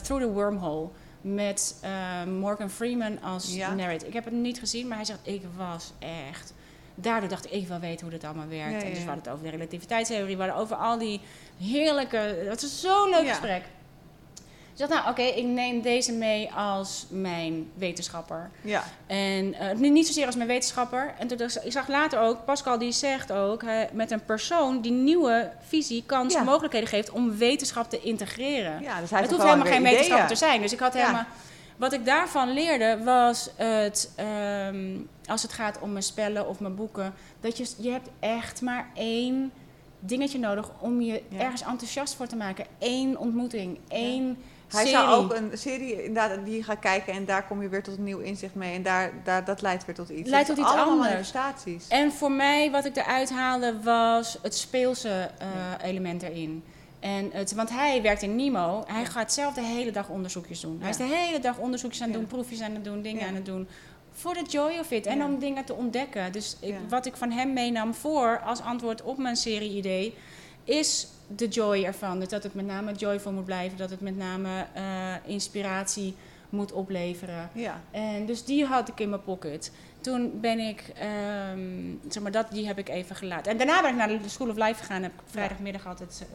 Through the Wormhole. Met eh, Morgan Freeman als Ja. narrator. Ik heb het niet gezien, maar hij zegt, ik was echt... Daardoor dacht ik, ik wil weten hoe dit allemaal werkt. Ja, ja, En dus we hadden het over de relativiteitstheorie, we hadden over al die heerlijke... Het was zo'n leuk gesprek. Dus ik dacht, nou oké, ik neem deze mee als mijn wetenschapper. Ja. En eh, niet zozeer als mijn wetenschapper. En toen dacht ik, zag later ook, Pascal die zegt ook, hè, met een persoon die nieuwe visie, kans, Ja. mogelijkheden geeft om wetenschap te integreren. ja, dus hij het hoeft helemaal geen wetenschapper te zijn. Dus ik had Ja. helemaal. Wat ik daarvan leerde was het, ehm, als het gaat om mijn spellen of mijn boeken, dat je, je hebt echt maar één dingetje nodig om je Ja. ergens enthousiast voor te maken. Eén ontmoeting, één Hij serie. zou ook een serie inderdaad die je gaat kijken en daar kom je weer tot een nieuw inzicht mee en daar, daar dat leidt weer tot iets. Leidt tot iets anders. En voor mij, wat ik eruit haalde, was het speelse eh, element erin. En het, want hij werkt in Nemo. Hij Ja. gaat zelf de hele dag onderzoekjes doen. Hij is de hele dag onderzoekjes aan het doen, proefjes aan het doen, dingen aan het doen. Voor de joy of it. En Ja. om dingen te ontdekken. Dus ik, Ja. wat ik van hem meenam voor als antwoord op mijn serie-idee, is de joy ervan. Dus dat het met name joyful moet blijven. Dat het met name eh, inspiratie moet opleveren. Ja. En dus die had ik in mijn pocket. Toen ben ik, ehm, zeg maar, dat, die heb ik even gelaten. En daarna ben ik naar de School of Life gegaan. Heb ik vrijdagmiddag altijd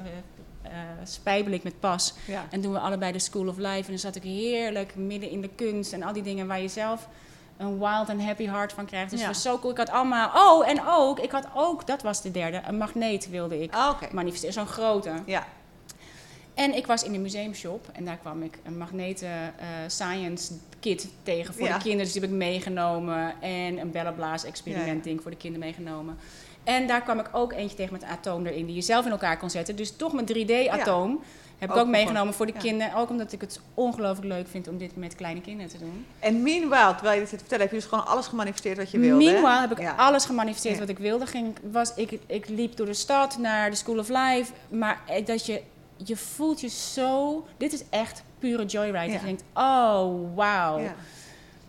spijbel ik met pas. Ja. En doen we allebei de School of Life. En dan zat ik heerlijk midden in de kunst en al die dingen waar je zelf een wild and happy heart van krijgt. Dus Ja. zo cool. Ik had allemaal, oh en ook, ik had ook, dat was de derde, een magneet wilde ik Ah, manifesteren. Zo'n grote. Ja. En ik was in de museumshop en daar kwam ik een magneten eh, science kit tegen voor Ja. de kinderen. Dus die heb ik meegenomen. En een bellenblaas experiment ja. ding voor de kinderen meegenomen. En daar kwam ik ook eentje tegen met een atoom erin, die je zelf in elkaar kon zetten. Dus toch mijn 3D-atoom heb ik Ook meegenomen voor de ja. kinderen. Ook omdat ik het ongelooflijk leuk vind om dit met kleine kinderen te doen. En meanwhile, terwijl je dit zit te vertellen, heb je dus gewoon alles gemanifesteerd wat je wilde. hè? Meanwhile heb ik Ja. alles gemanifesteerd Ja. wat ik wilde. Ging, was, ik, ik liep door de stad naar de School of Life. Maar eh, dat je, je voelt je zo... Dit is echt pure joyride. Je denkt, oh, wauw.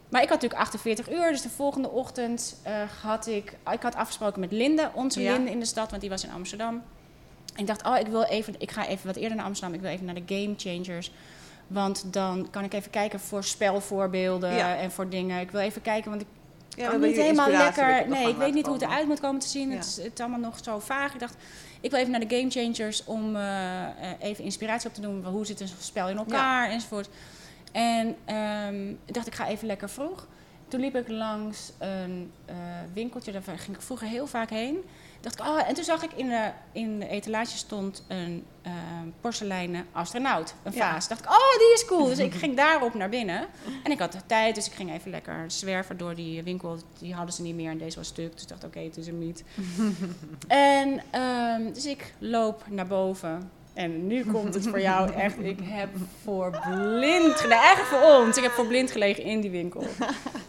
Maar ik had natuurlijk 48 uur. Dus de volgende ochtend eh, had ik... Ik had afgesproken met Linde, onze. Linde in de stad. Want die was in Amsterdam. En ik dacht, oh, ik, wil even, ik ga even wat eerder naar Amsterdam. Ik wil even naar de Game Changers. Want dan kan ik even kijken voor spelvoorbeelden Ja. en voor dingen. Ik wil even kijken, want ik Ja, kan niet helemaal lekker. Nee, ik weet niet hoe het eruit moet komen te zien. Ja. Het, is, het is allemaal nog zo vaag. Ik dacht, ik wil even naar de Game Changers om eh, eh, even inspiratie op te doen. Hoe zit een spel in elkaar enzovoort. En ehm, ik dacht, ik ga even lekker vroeg. Toen liep ik langs een eh, winkeltje, daar ging ik vroeger heel vaak heen. Dacht ik, oh, en toen zag ik in de, in de etalage stond een eh, porseleinen astronaut, een Ja. vaas. Dacht ik, oh, die is cool. Dus ik ging daarop naar binnen. En ik had de tijd, dus ik ging even lekker zwerven door die winkel. Die hadden ze niet meer en deze was stuk. Dus ik dacht, oké, het is hem niet. en ehm, dus ik loop naar boven. En nu komt het voor jou echt. Ik heb voor blind gelegen. Eigenlijk voor ons. Ik heb voor blind gelegen in die winkel.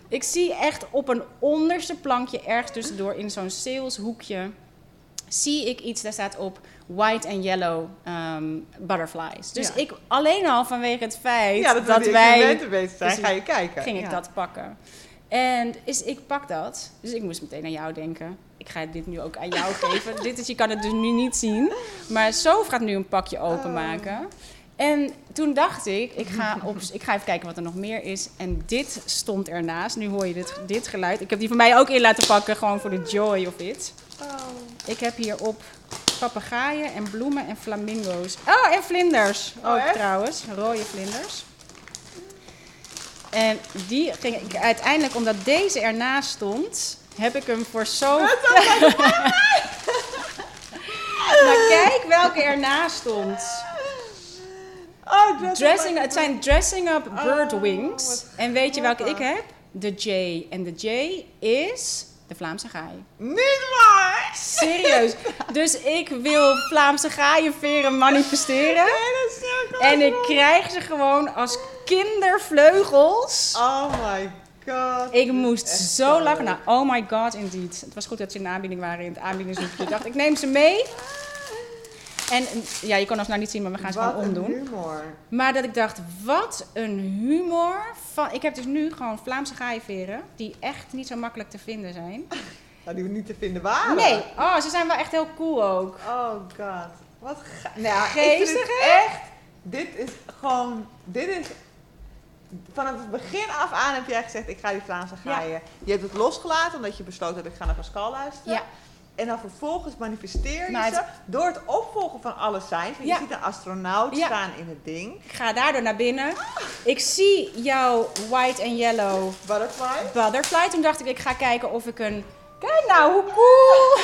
Ik zie echt op een onderste plankje, ergens tussendoor, in zo'n saleshoekje, zie ik iets, daar staat op white and yellow ehm, butterflies. Dus Ja. ik, alleen al vanwege het feit Ja, dat, dat wij zijn, ga je kijken. ging ik dat pakken. En is, ik pak dat. Dus ik moest meteen aan jou denken. Ik ga dit nu ook aan jou geven. Dit is, je kan het dus nu niet zien. Maar Sof gaat nu een pakje openmaken. En toen dacht ik, ik ga, op, ik ga even kijken wat er nog meer is. En dit stond ernaast. Nu hoor je dit, dit geluid. Ik heb die van mij ook in laten pakken, gewoon voor de joy of it. Ik heb hierop papegaaien en bloemen en flamingo's. Oh, en vlinders Oh, ook echt? trouwens. Rode vlinders. En die ging ik uiteindelijk, omdat deze ernaast stond, heb ik hem voor zo. maar kijk welke ernaast stond. Oh, dress Dressing, up het zijn dressing up bird Oh, wings. En weet je welke ik heb? De J. En de J is de Vlaamse gaai. Niet waar! Serieus. Dus ik wil Vlaamse gaaienveren manifesteren. Nee, dat is zo En ik krijg ze gewoon als kindervleugels. Oh my god. Ik moest zo lachen. Nou, oh my god, indeed. Het was goed dat ze in de aanbieding waren in het aanbiedingshoekje. Ik dacht, ik neem ze mee. En ja, je kan ons nou niet zien, maar we gaan ze Wat gewoon omdoen. een humor. Maar dat ik dacht, wat een humor. Van, ik heb dus nu gewoon Vlaamse gaaienveren, die echt niet zo makkelijk te vinden zijn. Nou, die we niet te vinden waren. Nee, oh, ze zijn wel echt heel cool ook. Oh god. Wat ga... Nou, Geestig, echt... Dit is gewoon... Dit is... Vanaf het begin af aan heb jij gezegd, ik ga die Vlaamse Ja. gaaien. Je hebt het losgelaten omdat je besloten hebt, ik ga naar Pascal luisteren. Ja. En dan vervolgens manifesteer je het- ze door het opvolgen van alle signs. Ja. je ziet een astronaut Ja. staan in het ding. Ik ga daardoor naar binnen. Ik zie jouw white en yellow Butterfly. butterfly. Toen dacht ik, ik ga kijken of ik een... Kijk nou, hoe cool!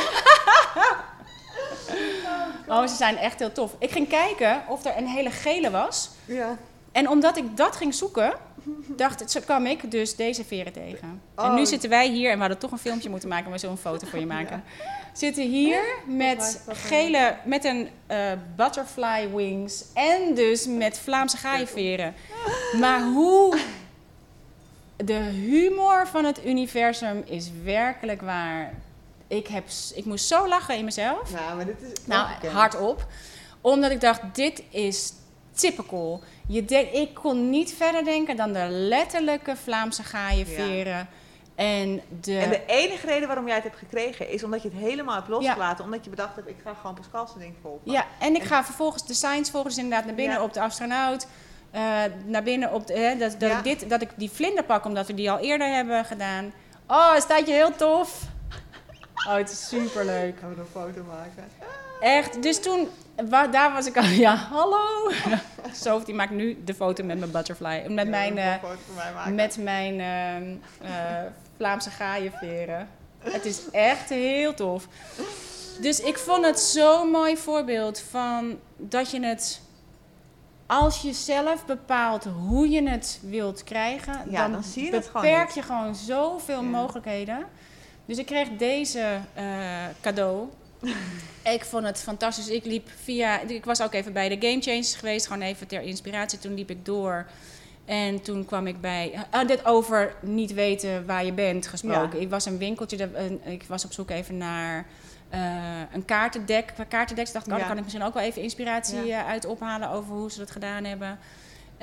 Oh, ze zijn echt heel tof. Ik ging kijken of er een hele gele was. Ja. En omdat ik dat ging zoeken, dacht, zo kwam ik dus deze veren tegen. En Oh. nu zitten wij hier, en we hadden toch een filmpje moeten maken, maar zo'n foto voor je maken. Zitten hier met gele, met een eh, butterfly wings en dus met Vlaamse gaaienveren. Maar hoe de humor van het universum is werkelijk waar. Ik, heb, ik moest zo lachen in mezelf. Nou, maar dit is Nou, hardop. Omdat ik dacht, dit is typical. Je denk, ik kon niet verder denken dan de letterlijke Vlaamse gaaienveren. En de... En de enige reden waarom jij het hebt gekregen is omdat je het helemaal hebt losgelaten. Omdat je bedacht hebt, ik ga gewoon Pascal's ding volgen. Ja, en ik ga vervolgens de science volgens inderdaad naar binnen Ja. op de astronaut. eh, naar binnen op de, hè, dat, dat, Ja. ik dit, dat ik die vlinder pak, omdat we die al eerder hebben gedaan. Oh, staat je heel tof. Oh, het is superleuk. Gaan we een foto maken? Echt, dus toen, wa- daar was ik al, ja, hallo. Sof, die maakt nu de foto met mijn butterfly. Met mijn, eh, een foto van mij maken. met mijn ehm, eh, Vlaamse gaaienveren. Het is echt heel tof. Dus ik vond het zo'n mooi voorbeeld van dat je het... Als je zelf bepaalt hoe je het wilt krijgen, Ja, dan, dan zie je gewoon beperk niet. je gewoon zoveel Ja. mogelijkheden. Dus ik kreeg deze eh, cadeau. Ik vond het fantastisch. Ik liep via. Ik was ook even bij de Game Changers geweest, gewoon even ter inspiratie. Toen liep ik door. En toen kwam ik bij. ah, dit over niet weten waar je bent gesproken. Ja. Ik was een winkeltje. dat- een- Ik was op zoek even naar. eh, een kaartendek. Qua kaartendeks dacht ik, oh, Ja. daar kan ik misschien ook wel even inspiratie Ja. eh, uit ophalen over hoe ze dat gedaan hebben.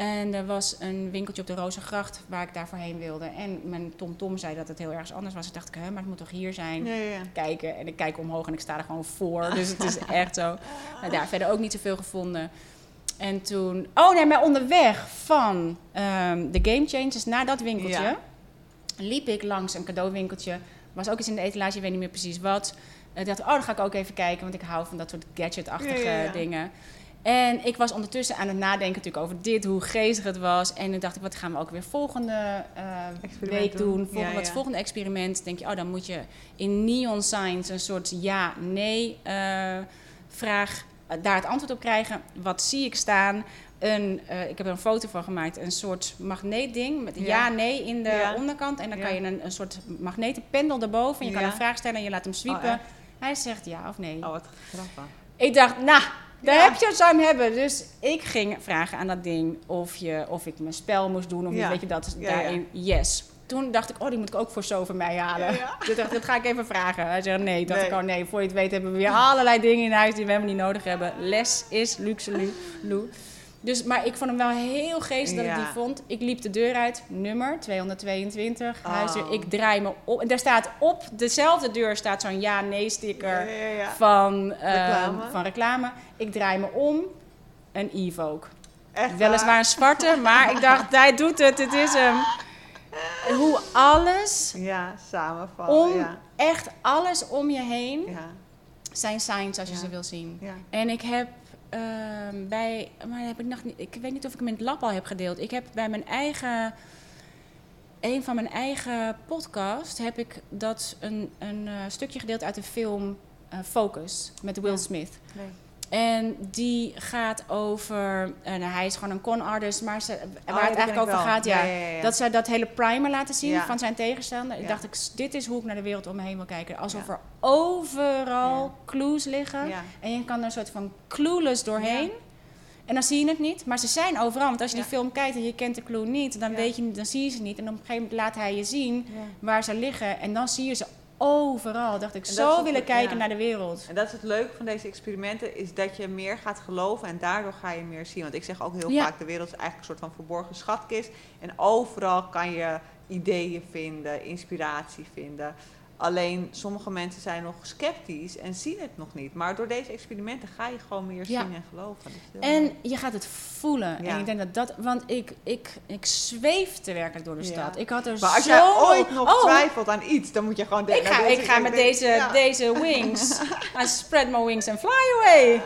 En er was een winkeltje op de Rozengracht waar ik daarvoor heen wilde. En mijn TomTom Tom zei dat het heel ergens anders was. Ik dacht, hè, maar het moet toch hier zijn? Ja, ja, ja. Kijken. En ik kijk omhoog en ik sta er gewoon voor. Dus het is echt zo. Nou, daar verder ook niet zoveel gevonden. En toen... Oh nee, maar onderweg van ehm, de Game Changers naar dat winkeltje... Ja. liep ik langs een cadeauwinkeltje. Was ook iets in de etalage, ik weet niet meer precies wat. Ik dacht, oh, dan ga ik ook even kijken. Want ik hou van dat soort gadget-achtige dingen. En ik was ondertussen aan het nadenken natuurlijk over dit, hoe geestig het was. En toen dacht ik, wat gaan we ook weer volgende eh, week doen. doen? Volgende, Ja, Wat is ja. volgende experiment? Denk je, oh, dan moet je in neon signs een soort ja-nee eh, vraag, eh, daar het antwoord op krijgen. Wat zie ik staan? Een, ik heb er een foto van gemaakt, een soort magneetding met Ja. ja-nee in de onderkant. En dan kan je een, een soort magnetenpendel erboven. En je kan een vraag stellen en je laat hem sweepen. Oh? Hij zegt ja of nee. Oh, wat grappig. Ik dacht, nou, daar Ja. heb je het zo aan hebben. Dus ik ging vragen aan dat ding of, je, of ik mijn spel moest doen. Of Ja. weet je dat, daarin, yes. Toen dacht ik, oh, die moet ik ook voor zo voor mij halen. Toen dacht dat ga ik even vragen. Hij zei nee. Dacht Nee. ik, oh nee, voor je het weet hebben we weer allerlei dingen in huis die we helemaal niet nodig hebben. Les is luxe, lu, lu. Dus, maar ik vond hem wel heel geestig dat ik die vond. Ik liep de deur uit, nummer 222, Oh. Ik draai me op. En daar staat op dezelfde deur staat zo'n ja-nee sticker Ja, ja, ja. van, eh, Reclame. van reclame. Ik draai me om, een Evoque. Echt Weliswaar waar? een zwarte, maar ik dacht, hij doet het, het is hem. Hoe alles, Ja, samenvallen. om, Ja. echt alles om je heen, Ja. zijn signs als je ze wil zien. En ik heb ehm, bij, maar heb ik nog niet, ik weet niet of ik hem in het lab al heb gedeeld. Ik heb bij mijn eigen, een van mijn eigen podcast, heb ik dat een, een eh, stukje gedeeld uit de film eh, Focus met Will Ja. Smith. Nee. En die gaat over, eh, nou, hij is gewoon een con artist, maar ze, waar Oh, het eigenlijk over wel. gaat, ja, Ja, ja, ja. dat ze dat hele primer laten zien van zijn tegenstander. Ik dacht, ik, dit is hoe ik naar de wereld om me heen wil kijken. Alsof er overal clues liggen. En je kan er een soort van clueless doorheen. En dan zie je het niet, maar ze zijn overal. Want als je Ja. die film kijkt en je kent de clue niet, dan, Ja. weet je, niet- dan zie je ze niet. En op een gegeven moment laat hij je zien Ja. waar ze liggen. En dan zie je ze overal. Dacht ik, zo willen kijken ja. naar de wereld. En dat is het leuke van deze experimenten, is dat je meer gaat geloven en daardoor ga je meer zien. Want ik zeg ook heel Ja. vaak, de wereld is eigenlijk een soort van verborgen schatkist. En overal kan je ideeën vinden, inspiratie vinden. Alleen sommige mensen zijn nog sceptisch en zien het nog niet. Maar door deze experimenten ga je gewoon meer Ja. zien en geloven. En je gaat het voelen. Ja. En ik denk dat dat... Want ik, ik, ik zweefde werkelijk door de Ja. stad. Ik had er Maar als zo... jij ooit nog Oh, twijfelt aan iets, dan moet je gewoon Ik denken... ga, nou, ik ga met deze, deze wings. I spread my wings and fly away.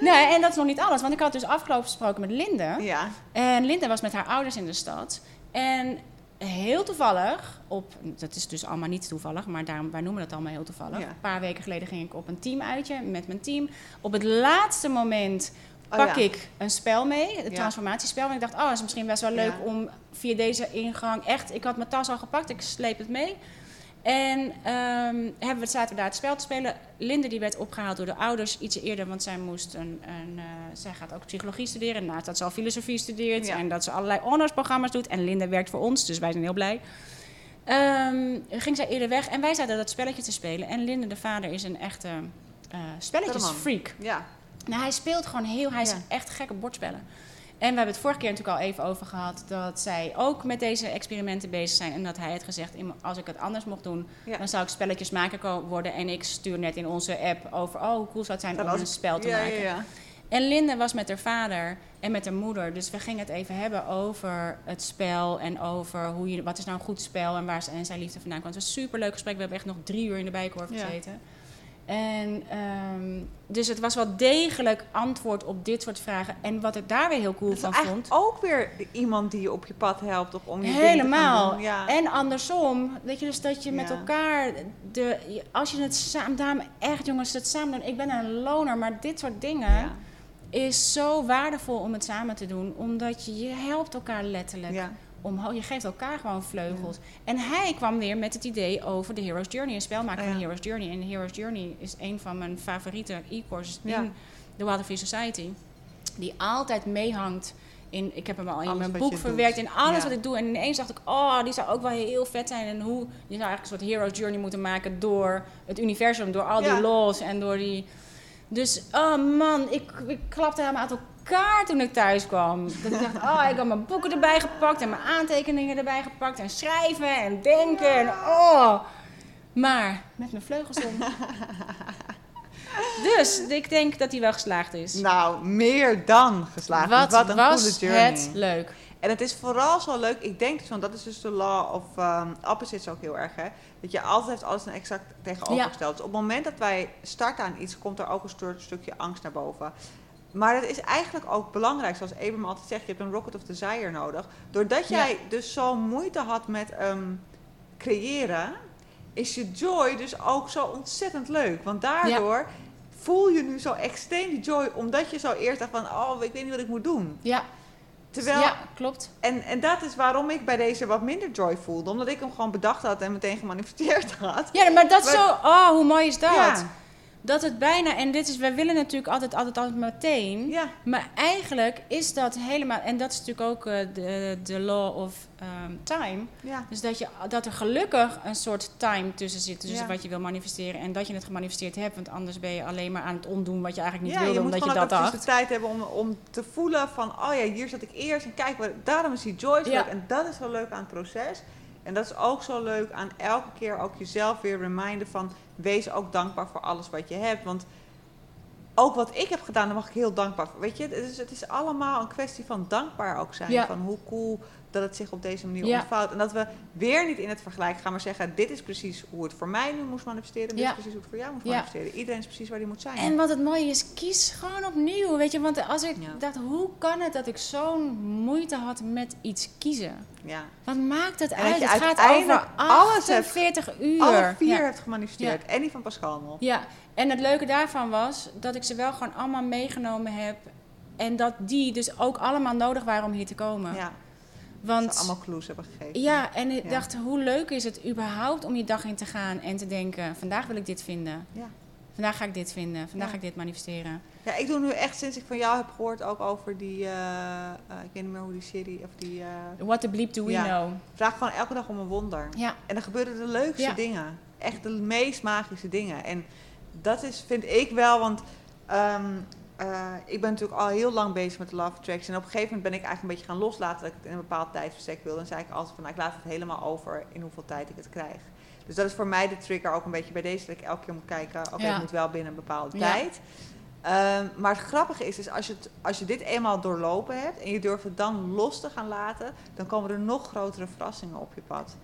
Nee, en dat is nog niet alles. Want ik had dus afgelopen gesproken met Linde. Ja, En Linda was met haar ouders in de stad. En heel toevallig, op, dat is dus allemaal niet toevallig, maar daarom, wij noemen dat allemaal heel toevallig. Ja. Een paar weken geleden ging ik op een teamuitje met mijn team. Op het laatste moment Oh, pak ja. ik een spel mee, het Ja. transformatiespel. En ik dacht, oh, dat is misschien best wel leuk om via deze ingang echt... Ik had mijn tas al gepakt, ik sleep het mee. En ehm, hebben we, zaten we daar het spel te spelen. Linde die werd opgehaald door de ouders iets eerder, want zij moest een, een eh, zij gaat ook psychologie studeren. Naast dat ze al filosofie studeert Ja. en dat ze allerlei honorsprogramma's doet. En Linde werkt voor ons, dus wij zijn heel blij. Ehm, ging zij eerder weg en wij zaten dat spelletje te spelen. En Linde, de vader, is een echte eh spelletjesfreak. ja. Nou, hij speelt gewoon heel, hij is Ja. echt gek op bordspellen. En we hebben het vorige keer natuurlijk al even over gehad dat zij ook met deze experimenten bezig zijn. En dat hij had gezegd, "Im- als ik het anders mocht doen, Ja. dan zou ik spelletjesmaker ko- worden. En ik stuur net in onze app over, oh, hoe cool zou het zijn om een spel te ja, maken. Ja, ja. En Linde was met haar vader en met haar moeder. Dus we gingen het even hebben over het spel en over hoe je, wat is nou een goed spel en waar zijn liefde vandaan kwam. Het was een superleuk gesprek. We hebben echt nog drie uur in de bijkorf gezeten. En ehm, dus het was wel degelijk antwoord op dit soort vragen. En wat ik daar weer heel cool van vond. ook weer iemand die je op je pad helpt of om je dingen te Helemaal. doen. Ja. En andersom, weet je, dus dat je met elkaar, de, als je het samen, daarom echt jongens, het samen doen. Ik ben een loner, maar dit soort dingen Ja. is zo waardevol om het samen te doen. Omdat je, je helpt elkaar letterlijk Ja. Omhoog. Je geeft elkaar gewoon vleugels. En hij kwam weer met het idee over de Hero's Journey. Een spel maken Oh, van ja. Hero's Journey. En de Hero's Journey is een van mijn favoriete e-courses in de Wild Free Society. Die altijd meehangt in... Ik heb hem al in Alles mijn boek verwerkt. In alles Ja. wat ik doe. En ineens dacht ik, oh, die zou ook wel heel vet zijn. En hoe... Je zou eigenlijk een soort Hero's Journey moeten maken door het universum. Door al Ja. die laws en door die... Dus, oh man, ik, ik klapte helemaal uit elkaar toen ik thuis kwam. Dat ik dacht, oh, ik had mijn boeken erbij gepakt en mijn aantekeningen erbij gepakt. En schrijven en denken. En, oh. Maar met mijn vleugels om. dus ik denk dat hij wel geslaagd is. Nou, meer dan geslaagd. Wat, Wat een was coole journey. het leuk. En het is vooral zo leuk, ik denk want dat is dus de law of um, opposites ook heel erg, hè. Dat je altijd heeft alles een exact tegenovergesteld. Dus op het moment dat wij starten aan iets, komt er ook een soort stukje angst naar boven. Maar het is eigenlijk ook belangrijk, zoals Abram altijd zegt, je hebt een rocket of desire nodig. Doordat Ja. jij dus zo moeite had met ehm, creëren, is je joy dus ook zo ontzettend leuk. Want daardoor voel je nu zo extreem die joy, omdat je zo eerst dacht van, oh, ik weet niet wat ik moet doen. Ja, Terwijl, ja klopt. en, en dat is waarom ik bij deze wat minder joy voelde. Omdat ik hem gewoon bedacht had en meteen gemanifesteerd had. Ja, maar dat is Maar- zo... Oh, hoe mooi is dat? Ja. Dat het bijna, en dit is, wij willen natuurlijk altijd, altijd, altijd meteen. Ja, Maar eigenlijk is dat helemaal, en dat is natuurlijk ook eh, de, de law of ehm, time. ja. Dus dat, je, dat er gelukkig een soort time tussen zit. Tussen Ja. wat je wil manifesteren en dat je het gemanifesteerd hebt. Want anders ben je alleen maar aan het ondoen wat je eigenlijk niet ja, wilde, je moet omdat je dat ook dacht. eventjes de tijd hebben om, om te voelen van, oh ja, hier zat ik eerst en kijk, daarom is die joy zo Ja. leuk. En dat is zo leuk aan het proces. En dat is ook zo leuk aan elke keer ook jezelf weer reminden van, wees ook dankbaar voor alles wat je hebt. Want ook wat ik heb gedaan, daar mag ik heel dankbaar voor. Weet je, het is, het is allemaal een kwestie van dankbaar ook zijn. Ja. Van hoe cool dat het zich op deze manier Ja. ontvouwt. En dat we weer niet in het vergelijk gaan, maar zeggen, dit is precies hoe het voor mij nu moest manifesteren. Dit Ja. is precies hoe het voor jou moet Ja. manifesteren. Iedereen is precies waar hij moet zijn. En wat het mooie is, kies gewoon opnieuw. Weet je, want als ik dacht, hoe kan het dat ik zo'n moite had met iets kiezen? ja. Wat maakt het uit? Het gaat over alles hebt- 48 uur. Alle vier heeft gemanifesteerd. En die van Pascal. Ja, en het leuke daarvan was dat ik ze wel gewoon allemaal meegenomen heb. En dat die dus ook allemaal nodig waren om hier te komen. Ja, Want ze allemaal clues hebben gegeven. ja, en ik Ja. dacht, hoe leuk is het überhaupt om je dag in te gaan en te denken: vandaag wil ik dit vinden. Ja. Vandaag ga ik dit vinden. Vandaag Ja. ga ik dit manifesteren. ja, ik doe nu echt sinds ik van jou heb gehoord ook over die, eh, eh, ik weet niet meer hoe die serie, of die, eh, What the bleep do we Ja. know? vraag gewoon elke dag om een wonder. Ja, En dan gebeuren de leukste dingen. Echt de meest magische dingen. En dat is, vind ik wel, want ehm, eh, ik ben natuurlijk al heel lang bezig met de Love Attraction. En op een gegeven moment ben ik eigenlijk een beetje gaan loslaten dat ik het in een bepaald tijdsbestek wilde. En zei ik altijd van, nou, ik laat het helemaal over in hoeveel tijd ik het krijg. Dus dat is voor mij de trigger ook een beetje bij deze, dat ik elke keer moet kijken, oké, Ja. het moet wel binnen een bepaalde Ja. tijd. Ehm, maar het grappige is, is als, je het, als je dit eenmaal doorlopen hebt en je durft het dan los te gaan laten, dan komen er nog grotere verrassingen op je pad.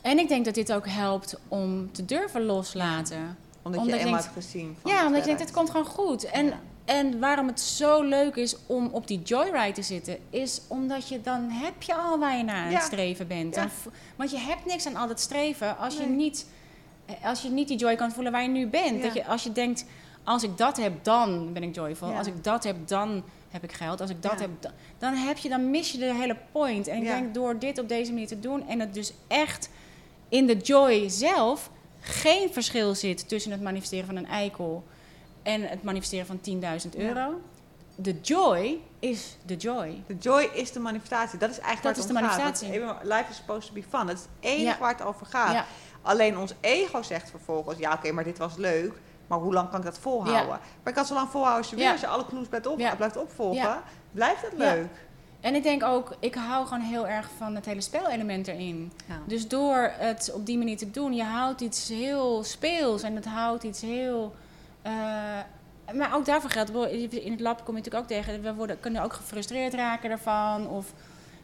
en ik denk dat dit ook helpt om te durven loslaten. Omdat, Omdat je je eenmaal denkt- hebt gezien van Ja, omdat je denkt, het komt gewoon goed. En, Ja. en waarom het zo leuk is om op die joyride te zitten, is omdat je dan heb je al waar je naar aan het streven bent. Dan want je hebt niks aan al dat streven als, je niet, eh, als je niet die joy kan voelen waar je nu bent. Dat je, als je denkt, als ik dat heb, dan ben ik joyful. Als ik dat heb, dan heb ik geld. Als ik dat Ja. heb, dan, dan heb je, dan mis je de hele point. En ik Ja. denk door dit op deze manier te doen en het dus echt in de joy zelf geen verschil zit tussen het manifesteren van een eikel en het manifesteren van 10.000 Ja. euro. De joy is de joy. De joy is de manifestatie. Dat is eigenlijk Dat waar het is om de gaat. Life is supposed to be fun. Dat is het enige Ja. waar het over gaat. Ja. Alleen ons ego zegt vervolgens... Ja, oké, maar dit was leuk. Maar hoe lang kan ik dat volhouden? Maar ik kan zo lang volhouden als je wil. Ja. Als je alle clues blijft, op, Ja. blijft opvolgen, blijft het Ja. leuk. En ik denk ook, ik hou gewoon heel erg van het hele spelelement erin. Ja. Dus door het op die manier te doen, je houdt iets heel speels en het houdt iets heel. eh, maar ook daarvoor geldt, in het lab kom je natuurlijk ook tegen, we worden, kunnen ook gefrustreerd raken ervan of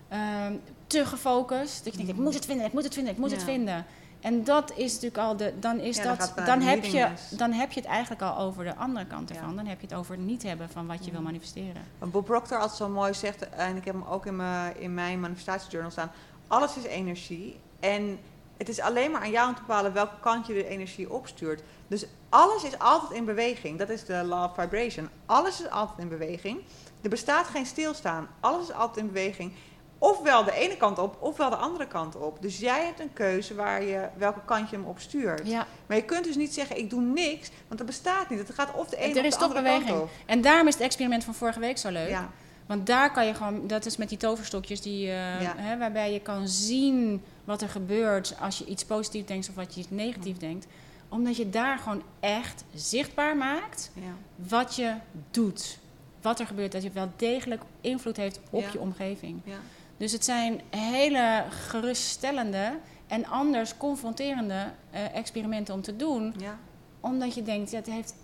ehm, te gefocust. Dat je denkt, ik moet het vinden, ik moet het vinden, ik moet het vinden. En dat is natuurlijk al de, dan is Ja, dat, dan heb, je, dan heb je het eigenlijk al over de andere kant Ja. ervan. Dan heb je het over het niet hebben van wat je wil manifesteren. Wat Bob Proctor altijd zo mooi zegt, en ik heb hem ook in mijn, in mijn manifestatiejournal staan. Alles is energie. En het is alleen maar aan jou om te bepalen welke kant je de energie opstuurt. Dus alles is altijd in beweging. Dat is de law of vibration. Alles is altijd in beweging. Er bestaat geen stilstaan. Alles is altijd in beweging. Ofwel de ene kant op, ofwel de andere kant op. Dus jij hebt een keuze waar je, welke kant je hem op stuurt. Ja. Maar je kunt dus niet zeggen, ik doe niks. Want dat bestaat niet. Het gaat of de ene Er of is de toch andere beweging. kant op. En daarom is het experiment van vorige week zo leuk. Ja. Want daar kan je gewoon, dat is met die toverstokjes die, eh, Ja. hè, waarbij je kan zien wat er gebeurt als je iets positief denkt of wat je iets negatief denkt. Omdat je daar gewoon echt zichtbaar maakt wat je doet. Wat er gebeurt, dat je wel degelijk invloed heeft op je omgeving. Ja. Dus het zijn hele geruststellende en anders confronterende eh, experimenten om te doen ja. omdat je denkt, ja, het heeft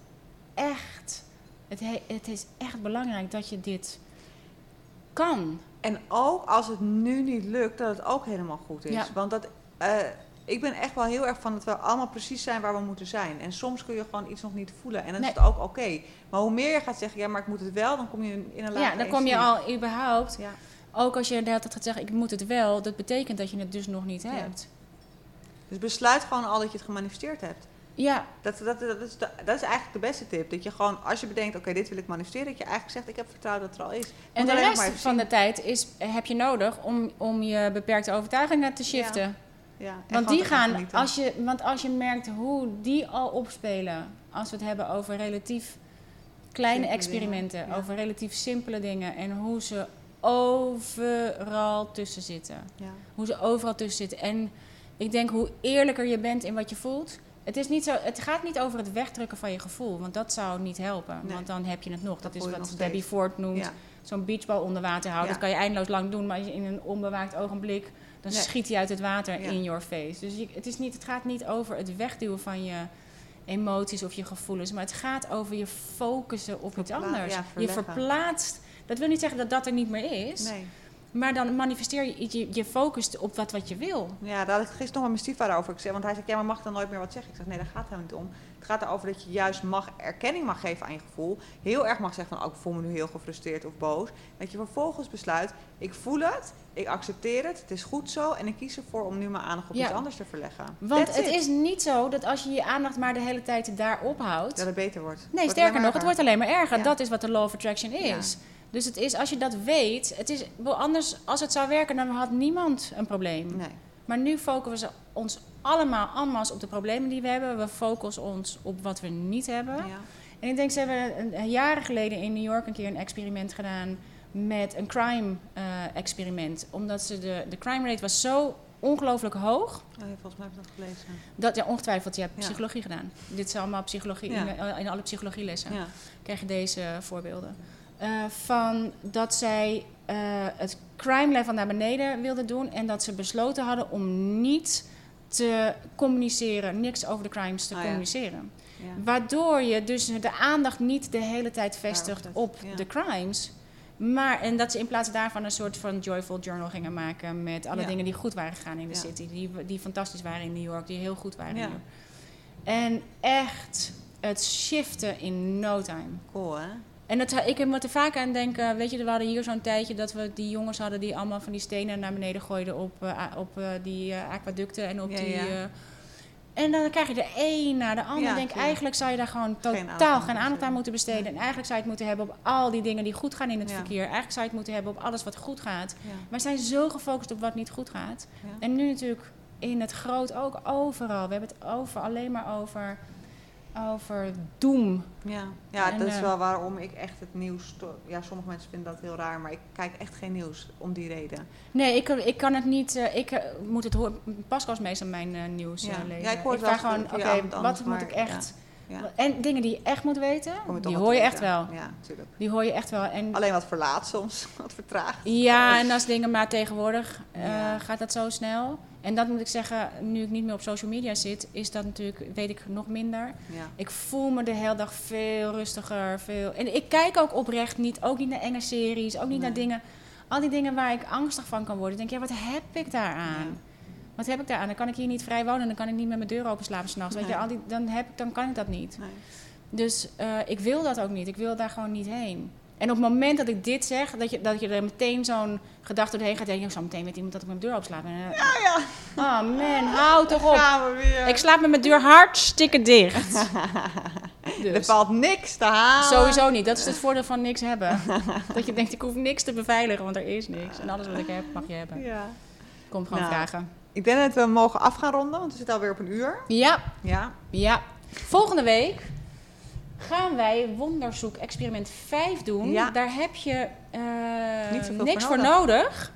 echt, het, he- het is echt belangrijk dat je dit kan. En ook als het nu niet lukt, dat het ook helemaal goed is. Ja. Want dat, eh, ik ben echt wel heel erg van dat we allemaal precies zijn waar we moeten zijn. En soms kun je gewoon iets nog niet voelen. En dan Nee. is het ook oké. Maar hoe meer je gaat zeggen, ja, maar ik moet het wel, dan kom je in een laag. Ja, dan kom je al überhaupt, Ja. Ook als je tijd gaat zeggen, ik moet het wel, dat betekent dat je het dus nog niet Ja. hebt. Dus besluit gewoon al dat je het gemanifesteerd hebt. Ja, Dat, dat, dat, is, dat is eigenlijk de beste tip. Dat je gewoon, als je bedenkt, oké, dit wil ik manifesteren, dat je eigenlijk zegt, ik heb vertrouwen dat het er al is. en de maar rest van de tijd is, heb je nodig om, om je beperkte overtuigingen te shiften. Ja, Want die gaan als je, want als je merkt hoe die al opspelen, als we het hebben over relatief kleine Simpele experimenten, dingen, ja. over relatief simpele dingen en hoe ze overal tussen zitten. Ja. Hoe ze overal tussen zitten. En ik denk hoe eerlijker je bent in wat je voelt. Het, is niet zo, het gaat niet over het wegdrukken van je gevoel, want dat zou niet helpen. Nee. Want dan heb je het nog. Dat is wat Debbie. Ford noemt. Ja. Zo'n beachbal onder water houden. Ja. Dat kan je eindeloos lang doen, maar in een onbewaakt ogenblik... dan Nee. schiet hij uit het water in your face. Dus je, het, is niet, het gaat niet over het wegduwen van je emoties of je gevoelens... maar het gaat over je focussen op iets anders. je verplaatst... Dat wil niet zeggen dat dat er niet meer is... Nee. maar dan manifesteer je, je, je focust op wat, wat je wil. Ja, daar had ik gisteren nog met mijn stiefvader over gezegd. Want hij zei, ja, maar mag ik dan nooit meer wat zeggen? Ik zeg, nee, daar gaat het helemaal niet om. Het gaat erover dat je juist mag erkenning mag geven aan je gevoel. Heel erg mag zeggen van, oh, ik voel me nu heel gefrustreerd of boos. Dat je vervolgens besluit, ik voel het, ik accepteer het, het is goed zo. En ik kies ervoor om nu mijn aandacht op Ja. iets anders te verleggen. Want That's het it. is niet zo dat als je je aandacht maar de hele tijd daar ophoudt... Dat het beter wordt. Nee, Wordt sterker nog, het wordt alleen maar erger. Ja. Dat is wat de law of attraction is. Dus het is, als je dat weet, het is, anders, als het zou werken, dan had niemand een probleem. Nee. Maar nu focussen we ons allemaal allemaal op de problemen die we hebben. We focussen ons op wat we niet hebben. Ja. En ik denk, ze hebben een, jaren geleden in New York een keer een experiment gedaan met een crime eh, experiment. Omdat ze de, de crime rate was zo ongelooflijk hoog. Oh, volgens mij heb ik dat gelezen. Dat, ja, ongetwijfeld, je hebt Ja. psychologie gedaan. Dit is allemaal psychologie, Ja. in, in alle psychologielessen Ja. krijg je deze voorbeelden. Eh, van dat zij eh, het crime level naar beneden wilden doen en dat ze besloten hadden om niet te communiceren, niks over de crimes te Ah, communiceren. Ja. Waardoor je dus de aandacht niet de hele tijd vestigt op de crimes. Maar, en dat ze in plaats daarvan een soort van joyful journal gingen maken met alle dingen die goed waren gegaan in de city. Die, die fantastisch waren in New York, die heel goed waren hier. En echt het shiften in no time. Cool, hè? En dat, ik moet er vaak aan denken, weet je, we hadden hier zo'n tijdje dat we die jongens hadden die allemaal van die stenen naar beneden gooiden op, eh, op eh, die eh, aquaducten en op Ja, die... ja. en dan krijg je de een na de ander. Ja, denk, eigenlijk zou je daar gewoon totaal aandacht geen aandacht aan moeten besteden. En eigenlijk zou je het moeten hebben op al die dingen die goed gaan in het verkeer. Eigenlijk zou je het moeten hebben op alles wat goed gaat. Maar zijn zo gefocust op wat niet goed gaat. En nu natuurlijk in het groot ook overal. We hebben het over, alleen maar over, over doem. Ja, ja En, dat is eh, wel waarom ik echt het nieuws... Ja, sommige mensen vinden dat heel raar, maar ik kijk echt geen nieuws om die reden. Nee, ik, ik kan het niet. eh, ik eh, moet het horen. Pascal is meestal mijn eh, nieuws Ja. lezen. Ja, ik hoor het vraag wel gewoon, oké, wat anders, moet maar ik echt... Ja. En dingen die je echt moet weten, die hoor je echt wel. Ja, natuurlijk. Die hoor je echt wel. En, Alleen wat verlaat soms, wat vertraagd. ja, en als dingen maar tegenwoordig Ja. gaat dat zo snel. En dat moet ik zeggen, nu ik niet meer op social media zit, is dat natuurlijk, weet ik nog minder. Ja. Ik voel me de hele dag veel rustiger. Veel... En ik kijk ook oprecht niet, ook niet naar enge series, ook niet naar Nee. dingen. Al die dingen waar ik angstig van kan worden. Ik denk, ja, wat heb ik daaraan? Ja. Wat heb ik daaraan? Dan kan ik hier niet vrij wonen, dan kan ik niet met mijn deur open slapen s'nachts. Weet je, Nee. al die, dan, heb, ik- dan kan ik dat niet. Nee. Dus eh, ik wil dat ook niet. Ik wil daar gewoon niet heen. En op het moment dat ik dit zeg, dat je, dat je er meteen zo'n gedachte doorheen gaat denken, ik zo meteen weet iemand dat ik mijn deur opslaap. En, eh, Ja, ja. Oh man, hou toch op. Gaan we weer. Ik slaap met mijn deur hartstikke dicht. Er Dus. valt niks te halen. Sowieso niet. Dat is het voordeel van niks hebben. dat je denkt, ik hoef niks te beveiligen, want er is niks. En alles wat ik heb, mag je hebben. Ja. Komt gewoon Nou. vragen. Ik denk dat we mogen af gaan ronden, want we zitten alweer op een uur. Ja, Ja. ja. Volgende week gaan wij Wonderzoek experiment 5 doen. Ja. Daar heb je eh, niks voor voor nodig.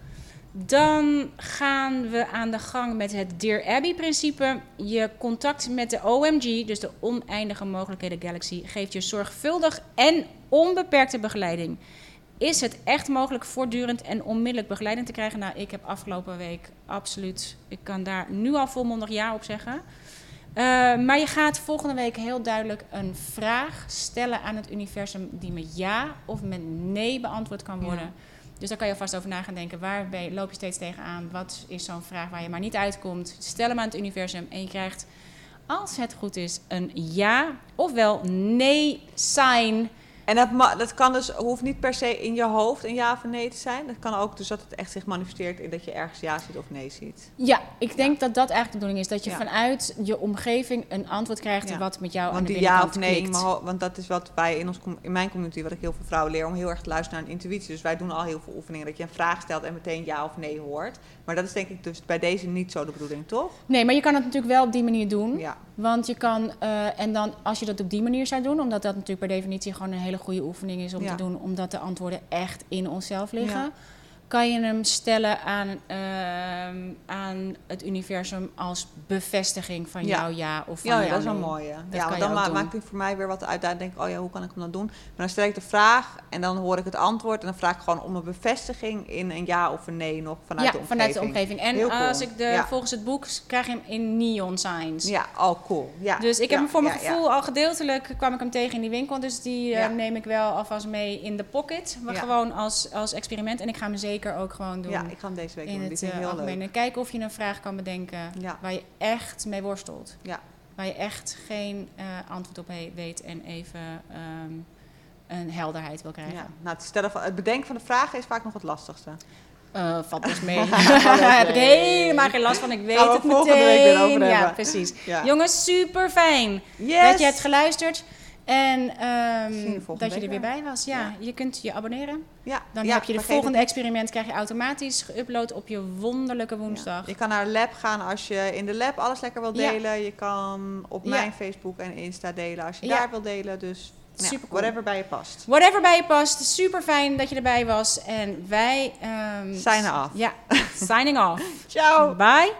Dan gaan we aan de gang met het Dear Abby-principe. Je contact met de OMG, dus de oneindige mogelijkheden galaxy, geeft je zorgvuldig en onbeperkte begeleiding. Is het echt mogelijk voortdurend en onmiddellijk begeleiding te krijgen? Nou, ik heb afgelopen week absoluut, ik kan daar nu al volmondig ja op zeggen. Eh, maar je gaat volgende week heel duidelijk een vraag stellen aan het universum die met ja of met nee beantwoord kan worden. Ja. Dus daar kan je vast over na gaan denken. Waar je, loop je steeds tegenaan? Wat is zo'n vraag waar je maar niet uitkomt? Stel hem aan het universum en je krijgt, als het goed is, een ja ofwel nee sign En dat, dat kan dus, hoeft niet per se in je hoofd een ja of een nee te zijn. Dat kan ook dus dat het echt zich manifesteert in dat je ergens ja ziet of nee ziet. Ja, ik denk dat dat eigenlijk de bedoeling is. Dat je Ja. vanuit je omgeving een antwoord krijgt Ja. wat met jou aan Want de die ja of nee, want dat is wat wij in, ons, in mijn community, wat ik heel veel vrouwen leer, om heel erg te luisteren naar een intuïtie. Dus wij doen al heel veel oefeningen, dat je een vraag stelt en meteen ja of nee hoort. Maar dat is denk ik dus bij deze niet zo de bedoeling, toch? Nee, maar je kan het natuurlijk wel op die manier doen. Ja, Want je kan, eh, en dan als je dat op die manier zou doen, omdat dat natuurlijk per definitie gewoon een hele goede oefening is om Ja. te doen, omdat de antwoorden echt in onszelf liggen. Kan je hem stellen aan, ehm, aan het universum als bevestiging van Ja. jouw ja of van ja, jouw dat is wel mooi. Ja, want dan ook ma- doen. maakt het voor mij weer wat uit. Dan denk ik, oh ja, hoe kan ik hem dan doen? Maar dan stel ik de vraag en dan hoor ik het antwoord. En dan vraag ik gewoon om een bevestiging in een ja of een nee nog vanuit ja, de omgeving. vanuit de omgeving. En cool. als ik de, volgens het boek krijg je hem in neon signs. Ja, oh cool. Ja. Dus ik heb hem voor mijn gevoel al gedeeltelijk kwam ik hem tegen in die winkel. Dus die eh, neem ik wel alvast mee in de pocket. Maar gewoon als, als experiment. En ik ga hem zeker ook gewoon doen. Ja, ik ga hem deze week in doen. Het eh, heel algemeen. leuk. En kijken of je een vraag kan bedenken Ja. waar je echt mee worstelt. Ja. Waar je echt geen eh, antwoord op weet en even ehm, een helderheid wil krijgen. Ja. Nou, het, stellen van, het bedenken van de vragen is vaak nog het lastigste. Eh, valt dus mee. Daar heb ik helemaal geen last van. Ik weet het volgende meteen. week weer over ja, precies. Ja. Jongens, super fijn Yes! dat je hebt geluisterd. En ehm, dat je er weer bij was. Ja, Ja. je kunt je abonneren. ja. Dan ja, heb je de volgende experiment krijg je automatisch geüpload op je wonderlijke woensdag. Ja. Je kan naar lab gaan als je in de lab alles lekker wil delen. Je kan op mijn Facebook en Insta delen als je daar wil delen. Dus nou ja, Supercool. whatever bij je past. Whatever bij je past. Super fijn dat je erbij was. En wij... ehm, Signen af. Ja, signing off. Ciao! Bye.